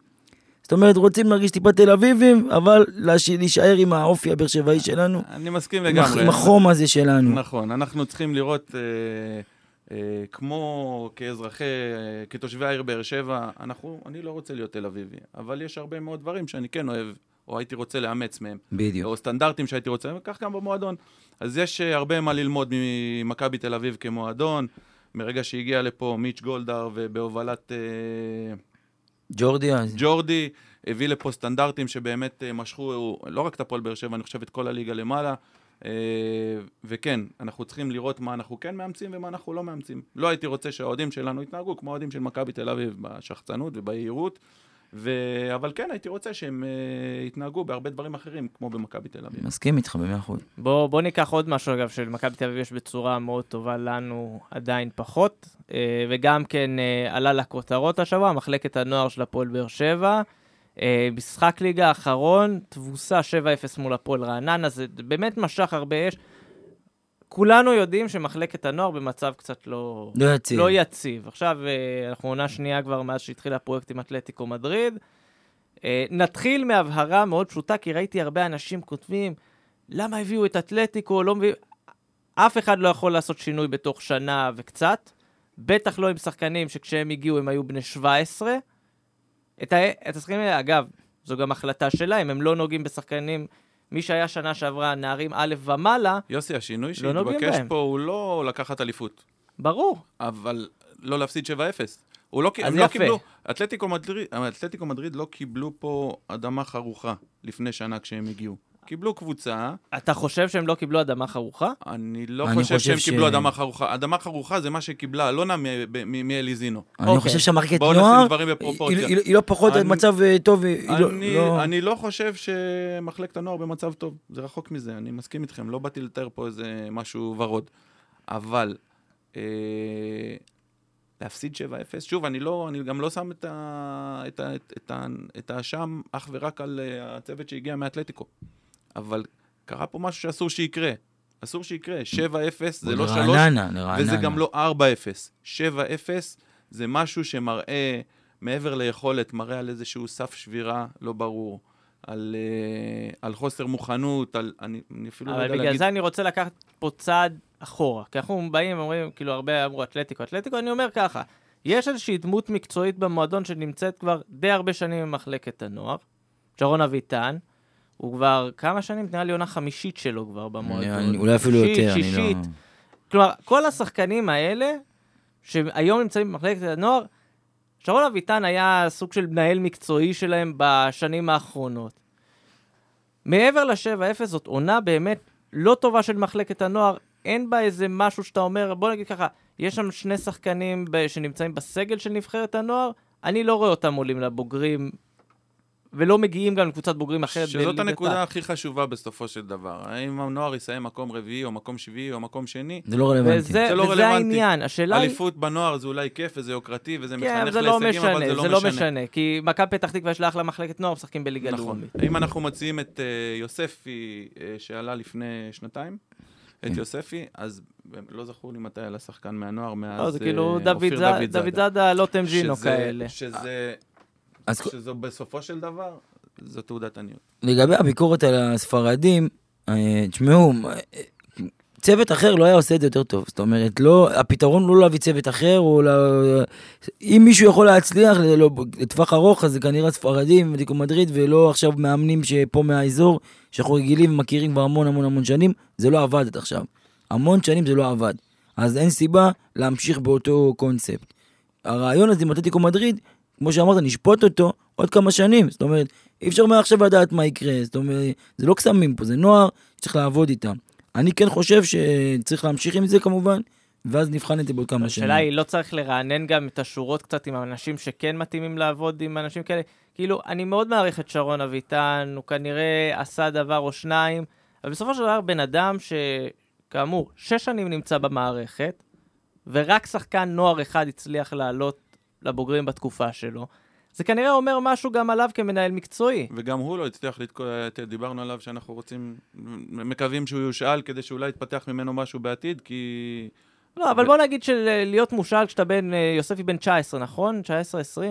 זאת אומרת, רוצים להרגיש טיפה תל אביבים, אבל להישאר עם האופי הבאר שבעי שלנו, אני מסכים לגמרי. עם החום הזה שלנו. נכון, אנחנו צריכים לראות, אה, אה, כמו כאזרחי, כתושבי העיר באר שבע, אנחנו, אני לא רוצה להיות תל אביבי, אבל יש הרבה מאוד דברים שאני כן אוהב, או הייתי רוצה לאמץ מהם, בדיוק. או סטנדרטים שהייתי רוצה, וכך גם במועדון. אז יש אה, הרבה מה ללמוד ממכבי תל אביב כמועדון. מרגע שהגיע לפה מיץ' גולדהר ובהובלת אה, ג'ורדי. ג'ורדי, הביא לפה סטנדרטים שבאמת אה, משכו לא רק את הפועל באר שבע, אני חושב את כל הליגה למעלה. אה, וכן, אנחנו צריכים לראות מה אנחנו כן מאמצים ומה אנחנו לא מאמצים. לא הייתי רוצה שהאוהדים שלנו יתנהגו כמו האוהדים של מכבי תל אביב בשחצנות וביהירות, ו... אבל כן הייתי רוצה שהם אה, יתנהגו בהרבה דברים אחרים, כמו במכבי תל אביב. מסכים איתך במאה אחוז. בוא, בוא ניקח עוד משהו, אגב, שלמכבי תל אביב יש בצורה מאוד טובה, לנו עדיין פחות. אה, וגם כן אה, עלה לכותרות השבוע, מחלקת הנוער של הפועל באר שבע. משחק ליגה האחרון, תבוסה 7-0 מול הפועל רעננה, זה באמת משך הרבה אש. כולנו יודעים שמחלקת הנוער במצב קצת לא... לא יציב. לא יציב. עכשיו, אה, אנחנו עונה שנייה כבר מאז שהתחיל הפרויקט עם אתלטיקו מדריד. אה, נתחיל מהבהרה מאוד פשוטה, כי ראיתי הרבה אנשים כותבים, למה הביאו את אתלטיקו, לא מביאו... אף אחד לא יכול לעשות שינוי בתוך שנה וקצת, בטח לא עם שחקנים שכשהם הגיעו הם היו בני 17. את, ה... את השחקנים האלה, אגב, זו גם החלטה שלהם, הם לא נוגעים בשחקנים, מי שהיה שנה שעברה נערים א' ומעלה, יוסי, השינוי לא שהתבקש. פה הוא לא לקחת אליפות, ברור. אבל לא להפסיד 7-0. הוא לא, הם לא. קיבלו, אתלטיקו מדריד, אתלטיקו מדריד לא קיבלו פה אדמה חרוכה לפני שנה כשהם הגיעו. קיבלו קבוצה, אתה חושב שהם לא קיבלו אדמה חרוכה? אני לא אני חושב חושב שהם ש- קיבלו אדמה חרוכה. אדמה חרוכה זה מה שקיבלה אלונה מ- ב- מ- מאליזינו. אני אוקיי. חושב שהמחלקת בואו נשים נוער, דברים בפרופורציה. היא- היא היא לא פחות אני- במצב אה, טוב, היא לא- אני, לא... אני לא חושב שמחלקת הנוער במצב טוב, זה רחוק מזה, אני מסכים איתכם, לא באתי לתאר פה איזה משהו ורוד. אבל אה, להפסיד 7-0, שוב, אני, לא, אני גם לא שם את, ה, את, ה, את, את, ה, את האשם אך ורק על אה, הצוות שהגיע מאתלטיקו. אבל קרה פה משהו שאסור שיקרה. אסור שיקרה, 7-0 זה לא 3, לרעננה, לרעננה. וזה גם לא 4-0. 7-0 זה משהו שמראה, מעבר ליכולת, מראה על איזשהו סף שבירה לא ברור, על, uh, על חוסר מוכנות, על... אני, אני אפילו לא אבל יודע בגלל להגיד... זה אני רוצה לקחת פה צעד אחורה. כי אנחנו באים ואומרים, כאילו, הרבה אמרו אתלטיקו, אתלטיקו, אני אומר ככה, יש איזושהי דמות מקצועית במועדון שנמצאת כבר די הרבה שנים במחלקת הנוער, שרון אביטן, הוא כבר כמה שנים? נראה לי עונה חמישית שלו כבר במועדון. אני- אולי אפילו שישית, יותר, אני שישית. לא... כלומר, כל השחקנים האלה, שהיום נמצאים במחלקת הנוער, שרון אביטן היה סוג של מנהל מקצועי שלהם בשנים האחרונות. מעבר ל-7-0, זאת עונה באמת לא טובה של מחלקת הנוער, אין בה איזה משהו שאתה אומר, בוא נגיד ככה, יש שם שני שחקנים ב- שנמצאים בסגל של נבחרת הנוער, אני לא רואה אותם עולים לבוגרים ולא מגיעים גם לקבוצת בוגרים אחרת שזאת הנקודה העל. הכי חשובה בסופו של דבר. האם הנוער יסיים מקום רביעי, או מקום שביעי, או מקום שני? זה לא רלוונטי. וזה, זה לא וזה רלוונטי. העניין, השאלה היא... אליפות בנוער זה אולי כיף וזה יוקרתי וזה כן, מחנך זה לא להישגים, אבל משנה, זה זה לא לא משנה. משנה, כי מכבי פתח תקווה יש לה אחלה מחלקת נוער, משחקים בליגה נכון. לאומית. אם אנחנו מציעים את אה, יוספי, אה, שעלה לפני שנתיים, את כן. יוספי, אז לא זכור לי מתי עלה שחקן מהנוער, מאז לא, זה אה, כאילו דוד אופיר ז- דוד זאדה, לא טמג'ינו שזה- כאלה. שזה, אז שזו בסופו של דבר, זו תעודת עניות. לגבי הביקורת על הספרדים, אה, תשמעו, אה, צוות אחר לא היה עושה את זה יותר טוב. זאת אומרת, לא, הפתרון לא להביא צוות אחר, או לא, אם מישהו יכול להצליח לא, לטווח ארוך, אז זה כנראה ספרדים ודיקו מדריד, ולא עכשיו מאמנים שפה מהאזור, שאנחנו רגילים ומכירים כבר המון המון המון שנים, זה לא עבד עד עכשיו. המון שנים זה לא עבד. אז אין סיבה להמשיך באותו קונספט. הרעיון הזה עם אתלטיקו מדריד, כמו שאמרת, נשפוט אותו עוד כמה שנים. זאת אומרת, אי אפשר מעכשיו לדעת מה יקרה. זאת אומרת, זה לא קסמים פה, זה נוער שצריך לעבוד איתם. אני כן חושב שצריך להמשיך עם זה כמובן, ואז נבחן את זה בעוד כמה שנים. השאלה היא, לא צריך לרענן גם את השורות קצת עם אנשים שכן מתאימים לעבוד עם אנשים כאלה? כאילו, אני מאוד מעריך את שרון אביטן, הוא כנראה עשה דבר או שניים, אבל בסופו של דבר בן אדם שכאמור, שש שנים נמצא במערכת, ורק שחקן נוער אחד הצליח לעלות לבוגרים בתקופה שלו, זה כנראה אומר משהו גם עליו כמנהל מקצועי. וגם הוא לא הצליח לתקוע, דיברנו עליו שאנחנו רוצים, מקווים שהוא יושאל כדי שאולי יתפתח ממנו משהו בעתיד, כי... לא, אבל בוא נגיד שלהיות מושאל כשאתה בן, אה, יוספי בן 19, נכון? 19-20,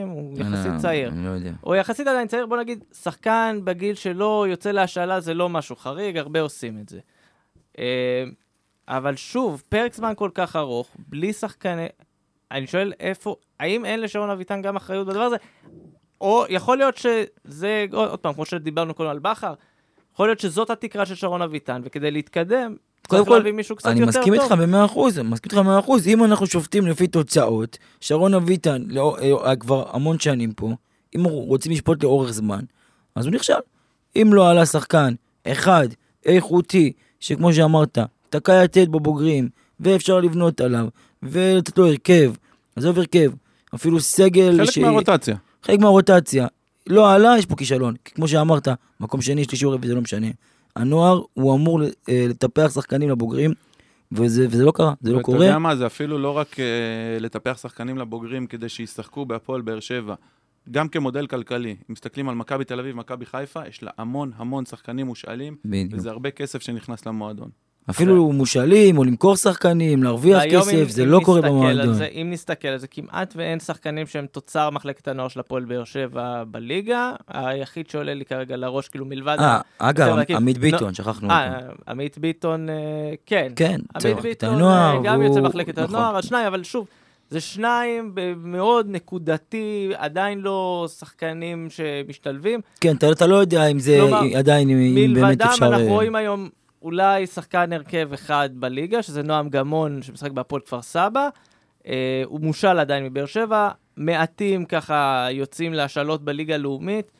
הוא אני- יחסית צעיר. אני לא יודע. הוא יחסית עדיין צעיר, בוא נגיד, שחקן בגיל שלו יוצא להשאלה זה לא משהו חריג, הרבה עושים את זה. אה, אבל שוב, פרק זמן כל כך ארוך, בלי שחקני... אני שואל איפה, האם אין לשרון אביטן גם אחריות בדבר הזה? או יכול להיות שזה, עוד פעם, כמו שדיברנו קודם על בכר, יכול להיות שזאת התקרה של שרון אביטן, וכדי להתקדם, קודם צריך כל, להביא מישהו קצת אני יותר טוב. מסכים איתך במאה אחוז, אני מסכים איתך במאה אחוז. אם אנחנו שופטים לפי תוצאות, שרון אביטן לא, אה, כבר המון שנים פה, אם רוצים לשפוט לאורך זמן, אז הוא נכשל. אם לא עלה שחקן אחד, איכותי, שכמו שאמרת, תקע יתד בבוגרים, ואפשר לבנות עליו, ולתת לו הרכב, עזוב הרכב, אפילו סגל, חלק מהרוטציה. חלק מהרוטציה. לא עלה, יש פה כישלון. כי כמו שאמרת, מקום שני, שלישי או רביעי, זה לא משנה. הנוער, הוא אמור אה, לטפח שחקנים לבוגרים, וזה, וזה לא קרה, זה לא ואתה קורה. יודע מה, זה אפילו לא רק אה, לטפח שחקנים לבוגרים כדי שישחקו בהפועל באר שבע. גם כמודל כלכלי, אם מסתכלים על מכבי תל אביב, מכבי חיפה, יש לה המון המון שחקנים מושאלים, בדיוק. וזה הרבה כסף שנכנס למועדון. אפילו מושאלים, או למכור שחקנים, להרוויח כסף, זה לא קורה במועדון. זה, אם נסתכל על זה, כמעט ואין שחקנים שהם תוצר מחלקת הנוער של הפועל באר שבע בליגה. היחיד שעולה לי כרגע לראש, כאילו מלבד... אה, אגב, עמית ביטון, שכחנו אה, אותו. עמית ביטון, אה, כן. כן, עמית ביטון אה, גם והוא- יוצא מחלקת נכון. הנוער, אז שניים, אבל שוב, זה שניים מאוד נקודתי, עדיין לא שחקנים שמשתלבים. כן, אתה אתה לא יודע אם זה כלומר, עדיין, אם באמת מלבדם אפשר... אנחנו אה, רואים היום אולי שחקן הרכב אחד בליגה, שזה נועם גמון, שמשחק בהפועל כפר סבא. אה, הוא מושל עדיין מבאר שבע, מעטים ככה יוצאים להשאלות בליגה הלאומית,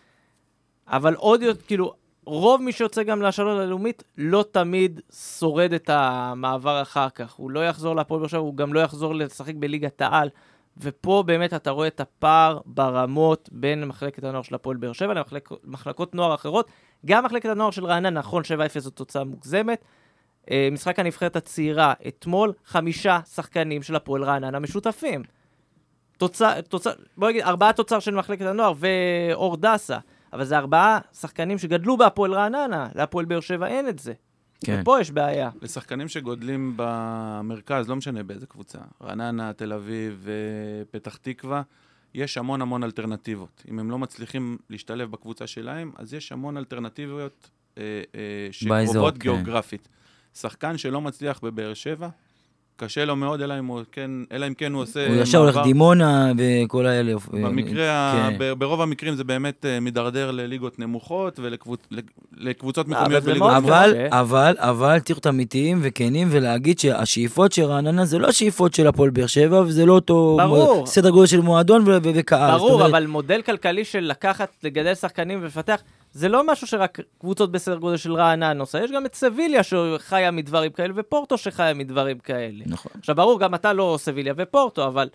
אבל עוד יותר, כאילו, רוב מי שיוצא גם להשאלות הלאומית לא תמיד שורד את המעבר אחר כך. הוא לא יחזור להפועל באר שבע, הוא גם לא יחזור לשחק בליגת העל. ופה באמת אתה רואה את הפער ברמות בין מחלקת הנוער של הפועל באר שבע למחלקות נוער אחרות. גם מחלקת הנוער של רעננה, נכון, 7-0 זו תוצאה מוגזמת. אה, משחק הנבחרת הצעירה, אתמול חמישה שחקנים של הפועל רעננה משותפים. תוצאה, תוצאה, בוא נגיד, ארבעה תוצר של מחלקת הנוער ואור דסה, אבל זה ארבעה שחקנים שגדלו בהפועל רעננה, להפועל באר שבע אין את זה. כן. ופה יש בעיה. לשחקנים שגודלים במרכז, לא משנה באיזה קבוצה, רעננה, תל אביב, אה, פתח תקווה, יש המון המון אלטרנטיבות. אם הם לא מצליחים להשתלב בקבוצה שלהם, אז יש המון אלטרנטיביות אה, אה, באזור, שקרובות כן. גיאוגרפית. שחקן שלא מצליח בבאר שבע, קשה לו מאוד, אלא אם, הוא כן, אלא אם כן הוא עושה הוא ישר הולך דימונה וכל האלה. במקרה, ה- כן. ב- ברוב המקרים זה באמת אה, מידרדר לליגות נמוכות ולקבוצות אה, אבל מקומיות בליגות נמוכות. אבל. אבל, אבל צריך להיות אמיתיים וכנים ולהגיד שהשאיפות של רעננה זה לא השאיפות של הפועל באר שבע וזה לא אותו ברור. סדר גודל של מועדון וקהל. ברור, אומרת, אבל מודל כלכלי של לקחת, לגדל שחקנים ולפתח, זה לא משהו שרק קבוצות בסדר גודל של רעננה עושה, יש גם את סביליה שחיה מדברים כאלה, ופורטו שחיה מדברים כאלה. נכון. עכשיו, ברור, גם אתה לא סביליה ופורטו, אבל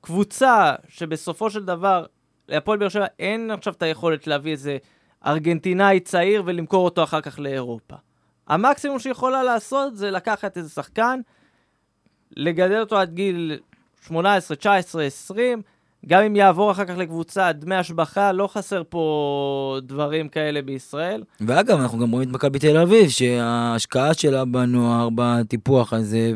קבוצה שבסופו של דבר להפועל באר שבע אין עכשיו את היכולת להביא איזה ארגנטינאי צעיר ולמכור אותו אחר כך לאירופה. המקסימום שהיא יכולה לעשות זה לקחת איזה שחקן, לגדל אותו עד גיל 18, 19, 20, גם אם יעבור אחר כך לקבוצה, דמי השבחה, לא חסר פה דברים כאלה בישראל. ואגב, אנחנו גם רואים את מכבי תל אביב, שההשקעה שלה בנוער, בטיפוח הזה,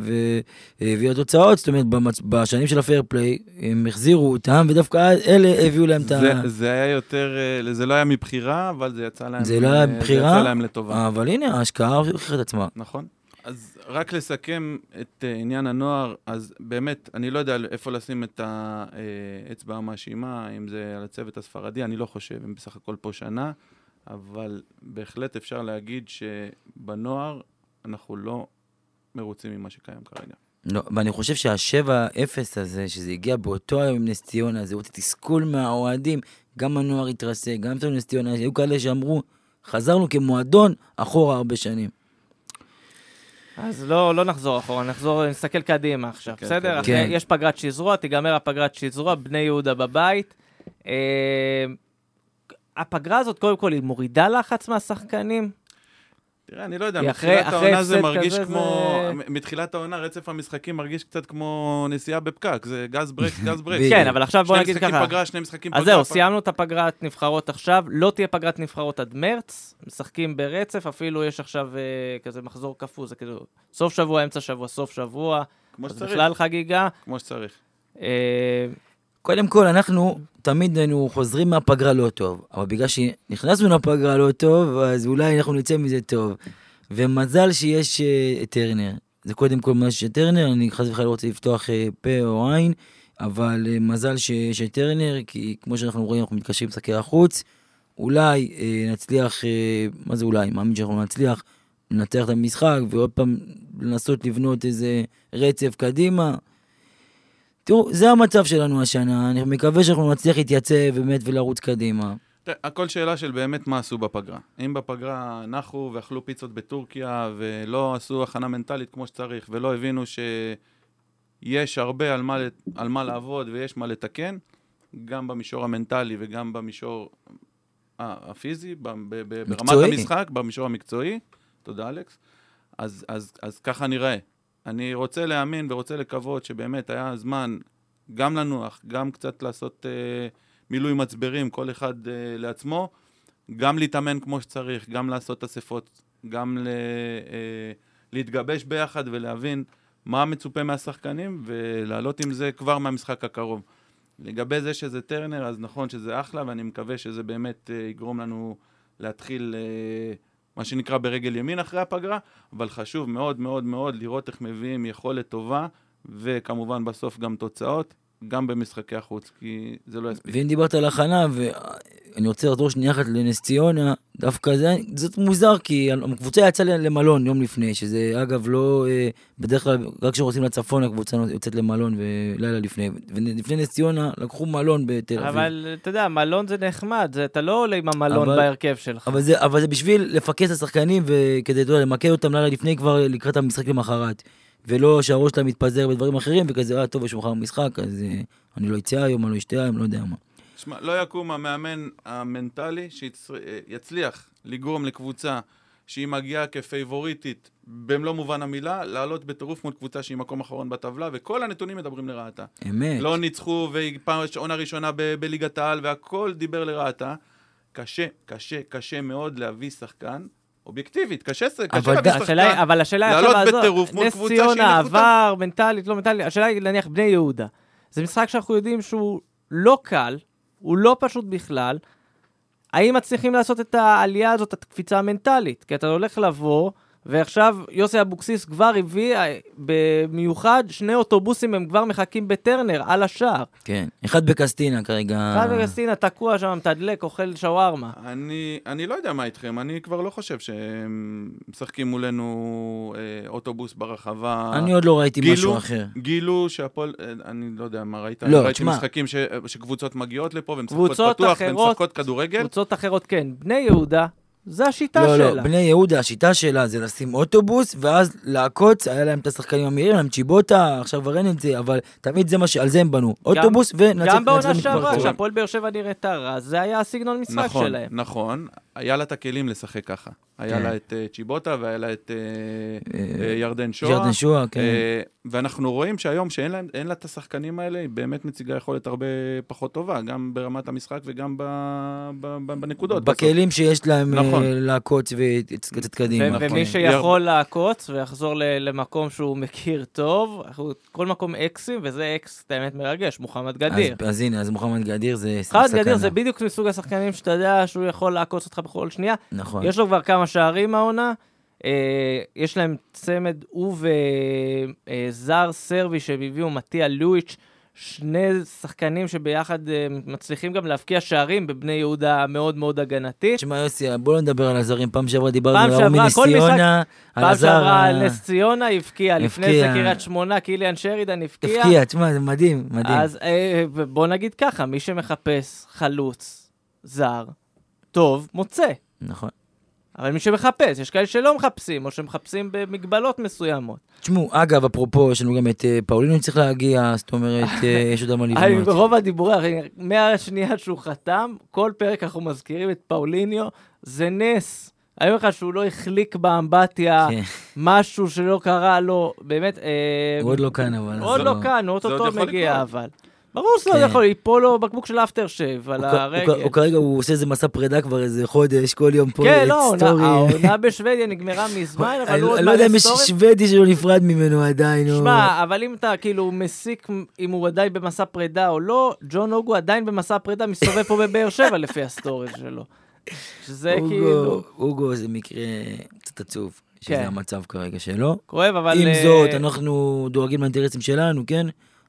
והביאה תוצאות, זאת אומרת, במצ... בשנים של הפייר פליי, הם החזירו אותם, ודווקא אלה הביאו להם את ה... זה, זה היה יותר, אה, זה לא היה מבחירה, אבל זה יצא להם, זה לא היה מבחירה, זה יצא להם לטובה. אבל הנה, ההשקעה הוכיחה את עצמה. נכון. אז רק לסכם את uh, עניין הנוער, אז באמת, אני לא יודע איפה לשים את האצבע אה, המאשימה, אם זה על הצוות הספרדי, אני לא חושב, הם בסך הכל פה שנה, אבל בהחלט אפשר להגיד שבנוער אנחנו לא מרוצים ממה שקיים כרגע. לא, ואני חושב שהשבע אפס הזה, שזה הגיע באותו היום עם נס ציונה, זה עוד תסכול מהאוהדים, גם הנוער התרסק, גם נס ציונה, היו כאלה שאמרו, חזרנו כמועדון אחורה הרבה שנים. אז לא, לא נחזור אחורה, נחזור, נסתכל קדימה עכשיו, כן, בסדר? כן. אחרי, יש פגרת שזרוע, תיגמר הפגרת שזרוע, בני יהודה בבית. אה, הפגרה הזאת, קודם כל, היא מורידה לחץ מהשחקנים? תראה, אני לא יודע, מתחילת העונה זה מרגיש כמו... זה... מתחילת העונה רצף המשחקים מרגיש קצת כמו נסיעה בפקק, זה גז ברק, *laughs* גז ברק. כן, אבל עכשיו בוא נגיד ככה. שני משחקים פגרה, שני משחקים פגרה. אז זהו, סיימנו את הפגרת נבחרות עכשיו, לא תהיה פגרת נבחרות עד מרץ, משחקים ברצף, אפילו יש עכשיו אה, כזה מחזור קפוא, זה כאילו סוף שבוע, אמצע שבוע, סוף שבוע. כמו שצריך. בכלל חגיגה. כמו שצריך. אה, קודם כל, אנחנו תמיד היינו חוזרים מהפגרה לא טוב, אבל בגלל שנכנסנו לפגרה לא טוב, אז אולי אנחנו נצא מזה טוב. ומזל שיש uh, את טרנר. זה קודם כל מזל שיש טרנר, אני חס וחלילה רוצה לפתוח uh, פה או עין, אבל uh, מזל שיש את טרנר, כי כמו שאנחנו רואים, אנחנו מתקשרים לשחקי החוץ. אולי uh, נצליח, uh, מה זה אולי? מאמין שאנחנו נצליח לנתח את המשחק ועוד פעם לנסות לבנות איזה רצף קדימה. תראו, זה המצב שלנו השנה, אני מקווה שאנחנו נצליח להתייצב באמת ולרוץ קדימה. הכל שאלה של באמת מה עשו בפגרה. אם בפגרה נחו ואכלו פיצות בטורקיה ולא עשו הכנה מנטלית כמו שצריך ולא הבינו שיש הרבה על מה, על מה לעבוד ויש מה לתקן, גם במישור המנטלי וגם במישור הפיזי, ברמת המשחק, במישור המקצועי, תודה אלכס, אז, אז, אז ככה נראה. אני רוצה להאמין ורוצה לקוות שבאמת היה זמן גם לנוח, גם קצת לעשות אה, מילוי מצברים, כל אחד אה, לעצמו, גם להתאמן כמו שצריך, גם לעשות אספות, גם ל, אה, להתגבש ביחד ולהבין מה מצופה מהשחקנים ולעלות עם זה כבר מהמשחק הקרוב. לגבי זה שזה טרנר, אז נכון שזה אחלה, ואני מקווה שזה באמת אה, יגרום לנו להתחיל... אה, מה שנקרא ברגל ימין אחרי הפגרה, אבל חשוב מאוד מאוד מאוד לראות איך מביאים יכולת טובה, וכמובן בסוף גם תוצאות, גם במשחקי החוץ, כי זה לא יספיק. ואם דיברת על הכנה, ואני רוצה לחזור שנייה אחת לנס ציונה, דווקא זה, זאת מוזר, כי הקבוצה יצאה למלון יום לפני, שזה אגב לא, אה, בדרך כלל, רק כשרוצים לצפון הקבוצה יוצאת למלון ולילה לפני. ולפני נס ציונה לקחו מלון בתל אביב. אבל אתה יודע, מלון זה נחמד, זה, אתה לא עולה עם המלון אבל, בהרכב שלך. אבל זה, אבל זה בשביל לפקס את השחקנים, וכדי, אתה יודע, למקד אותם לילה לפני כבר לקראת המשחק למחרת. ולא שהראש שלהם מתפזר בדברים אחרים, וכזה, אה, טוב, יש מחר משחק, אז אה, אני לא אצא היום, אני לא אשתה היום, לא יודע מה. שמע, לא יקום המאמן המנטלי שיצליח לגרום לקבוצה שהיא מגיעה כפייבוריטית במלוא מובן המילה, לעלות בטירוף מול קבוצה שהיא מקום אחרון בטבלה, וכל הנתונים מדברים לרעתה. אמת. לא ניצחו, והיא פעם עונה ראשונה בליגת העל, והכל דיבר לרעתה. קשה, קשה, קשה מאוד להביא שחקן אובייקטיבית, קשה, קשה להביא שחקן, אבל השאלה היא לעלות בטירוף מול קבוצה שהיא נחותה. נס ציונה, עבר, מנטלית, לא מנטלית, השאלה היא נניח בני יהודה. זה משחק שאנחנו יודעים שהוא לא קל, הוא לא פשוט בכלל. האם מצליחים לעשות את העלייה הזאת, את הקפיצה המנטלית? כי אתה הולך לבוא... ועכשיו יוסי אבוקסיס כבר הביא, אה, במיוחד שני אוטובוסים הם כבר מחכים בטרנר, על השער. כן, אחד בקסטינה כרגע. אחד בקסטינה, תקוע שם, מתדלק, אוכל שווארמה. אני, אני לא יודע מה איתכם, אני כבר לא חושב שהם משחקים מולנו אה, אוטובוס ברחבה. אני עוד לא ראיתי גילו, משהו אחר. גילו שהפועל, אה, אני לא יודע מה ראית, לא, ראיתי תשמע. משחקים ש, שקבוצות מגיעות לפה ומשחקות פתוח אחרות, ומשחקות כדורגל. קבוצות אחרות כן. בני יהודה זה השיטה לא, שלה. לא, בני יהודה, השיטה שלה זה לשים אוטובוס, ואז לעקוץ, היה להם את השחקנים המהירים, היה להם צ'יבוטה, עכשיו כבר אין את זה, אבל תמיד זה מה ש... על זה הם בנו. אוטובוס ונצח גם בעונה שעברה. כשהפועל באר שבע נראתה רע, זה היה הסגנון משחק נכון, שלהם. נכון. היה לה את הכלים לשחק ככה. היה כן. לה את אה, צ'יבוטה והיה לה את אה, אה, ירדן שואה. ירדן שואה, כן. ואנחנו רואים שהיום, שאין לה את השחקנים האלה, היא באמת מציגה יכולת הרבה פחות טובה, גם ברמת המשחק וגם בנקודות. בכלים שיש להם נכון. לעקוץ ולצאת קדימה. נכון. ומי שיכול לעקוץ ויחזור למקום שהוא מכיר טוב, כל מקום אקסים, וזה אקס, את האמת, מרגש, מוחמד גדיר. אז, הנה, אז מוחמד גדיר זה מוחמד סכנה. גדיר זה בדיוק מסוג השחקנים שאתה יודע שהוא יכול לעקוץ אותך בכל שנייה. נכון. יש לו כבר כמה שערים העונה. אה, יש להם צמד, הוא וזר סרבי שהם הביאו, מתיה לואיץ', שני שחקנים שביחד אה, מצליחים גם להבקיע שערים בבני יהודה מאוד מאוד הגנתית. תשמע יוסי, בוא לא נדבר על הזרים, פעם שעברה דיברנו פעם על ההוא שעברה, מנס ציונה, על פעם הזר, שעברה ה- על נס ציונה הבקיע, לפני זה. קריית שמונה, קיליאן שרידן הבקיע. הבקיע, תשמע, זה מדהים, מדהים. אז אה, בוא נגיד ככה, מי שמחפש חלוץ זר, טוב, מוצא. נכון. אבל מי שמחפש, יש כאלה שלא מחפשים, או שמחפשים במגבלות מסוימות. תשמעו, אגב, אפרופו, יש לנו גם את אה, פאולינו שצריך להגיע, זאת אומרת, אה, *laughs* יש עוד מה לבנות. ברוב הדיבורים, מהשנייה שהוא חתם, כל פרק אנחנו מזכירים את פאוליניו, זה נס. אני אומר לך שהוא לא החליק באמבטיה, כן. משהו שלא קרה לו, באמת, אה, הוא עוד לא כאן, אבל... עוד אז לא כאן, הוא עוד אוטוטו מגיע. אבל. ברור שזה כן. יכול, ייפול לו בקבוק של אפטר שייב על הוא כ- הוא הרגל. כ- הוא כרגע, הוא עושה איזה מסע פרידה כבר איזה חודש, כל יום פה, כן, לא, סטורי. העונה בשוודיה נגמרה מזמן, אבל הוא עוד אני לא יודע אם יש. שוודי שלא נפרד ממנו עדיין. שמע, אבל אם אתה כאילו מסיק אם הוא עדיין במסע פרידה או לא, ג'ון אוגו עדיין במסע פרידה מסתובב פה בבאר שבע לפי הסטורי שלו. שזה כאילו אוגו זה מקרה קצת עצוב, שזה כן. המצב כרגע שלו. כואב, אבל... עם אה, זאת, אנחנו דואגים לאינטרסים שלנו, כן?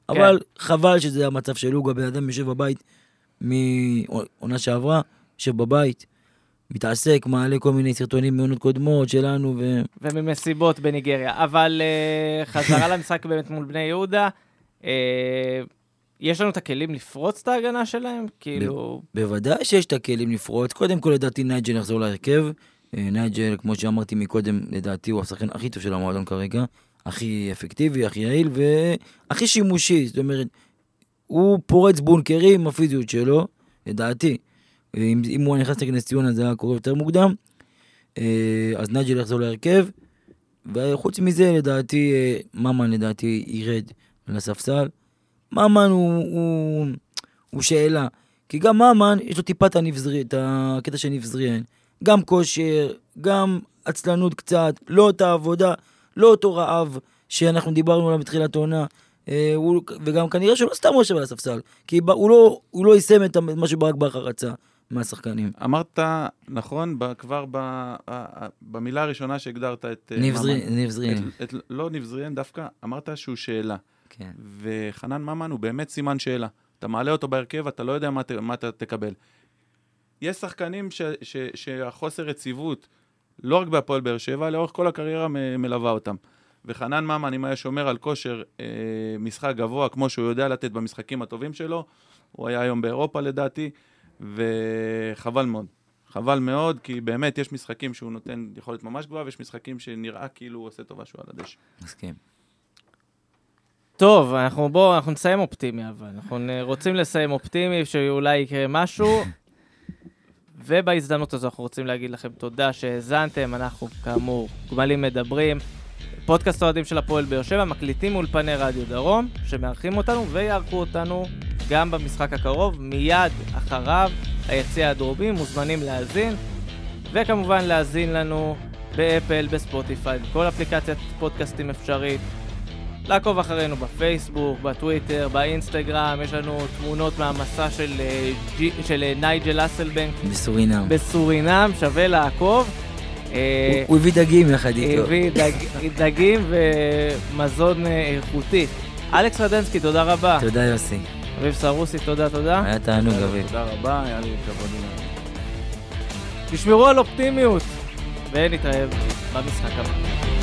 אבל חבל שזה המצב של אוגו, הבן אדם יושב בבית מעונה שעברה, יושב בבית, מתעסק, מעלה כל מיני סרטונים מעונות קודמות שלנו, ו... וממסיבות בניגריה. אבל אה, חזרה *laughs* למשחק באמת מול בני יהודה. אה, יש לנו את הכלים לפרוץ את ההגנה שלהם? כאילו... בוודאי שיש את הכלים לפרוץ. קודם כל, לדעתי, נייג'ל יחזור להרכב. אה, נייג'ל, כמו שאמרתי מקודם, לדעתי הוא השחקן הכי טוב של המועדון כרגע. הכי אפקטיבי, הכי יעיל והכי שימושי. זאת אומרת, הוא פורץ בונקרים עם הפיזיות שלו, לדעתי. אם, אם הוא היה נכנס נגד נס ציונה זה היה קורה יותר מוקדם. אה, אז נייג'ל יחזור להרכב. וחוץ מזה, לדעתי, אה, ממן לדעתי ירד לספסל. ממן הוא, הוא, הוא שאלה. כי גם ממן, יש לו טיפה את הנבזרי, את הקטע של נבזריאן. גם כושר, גם עצלנות קצת, לא אותה עבודה, לא אותו רעב שאנחנו דיברנו עליו בתחילת העונה. אה, הוא, וגם כנראה שלא סתם הוא יושב על הספסל. כי הוא לא, הוא לא יישם את מה שברק בכר רצה מהשחקנים. אמרת, נכון, ב, כבר ב, במילה הראשונה שהגדרת את... אה. את, את, לא נבזריאן דווקא, אמרת שהוא שאלה. כן. וחנן ממן הוא באמת סימן שאלה. אתה מעלה אותו בהרכב, אתה לא יודע מה, מה אתה תקבל. יש שחקנים ש, ש, שהחוסר יציבות, לא רק בהפועל באר שבע, לאורך כל הקריירה מ- מלווה אותם. וחנן ממן, אם היה שומר על כושר אה, משחק גבוה, כמו שהוא יודע לתת במשחקים הטובים שלו, הוא היה היום באירופה לדעתי, וחבל מאוד. חבל מאוד, כי באמת יש משחקים שהוא נותן יכולת ממש גבוהה, ויש משחקים שנראה כאילו הוא עושה טובה שהוא על הדשא. מסכים. טוב, אנחנו בואו, אנחנו נסיים אופטימי, אבל אנחנו רוצים לסיים אופטימי, שאולי יקרה משהו. ובהזדמנות הזו אנחנו רוצים להגיד לכם תודה שהאזנתם, אנחנו כאמור גמלים מדברים. פודקאסט אוהדים של הפועל באר שבע, מקליטים אולפני רדיו דרום, שמארחים אותנו ויארחו אותנו גם במשחק הקרוב, מיד אחריו, היציע הדרומי, מוזמנים להאזין, וכמובן להאזין לנו באפל, בספוטיפיי, בכל אפליקציית פודקאסטים אפשרית. לעקוב אחרינו בפייסבוק, בטוויטר, באינסטגרם, יש לנו תמונות מהמסע של, אה, ג'י, של אה, נייג'ל אסלבנק בסורינם. בסורינם, שווה לעקוב. אה, הוא- הוא הביא דגים יחד איתו. הביא דג, *laughs* דגים ומזון איכותי. אלכס רדנסקי, תודה רבה. תודה יוסי. אביב סרוסי, תודה, תודה. היה תענוג אביב. תודה רבה, היה לי כבוד. תשמרו על אופטימיות, ונתראה במשחק הבא.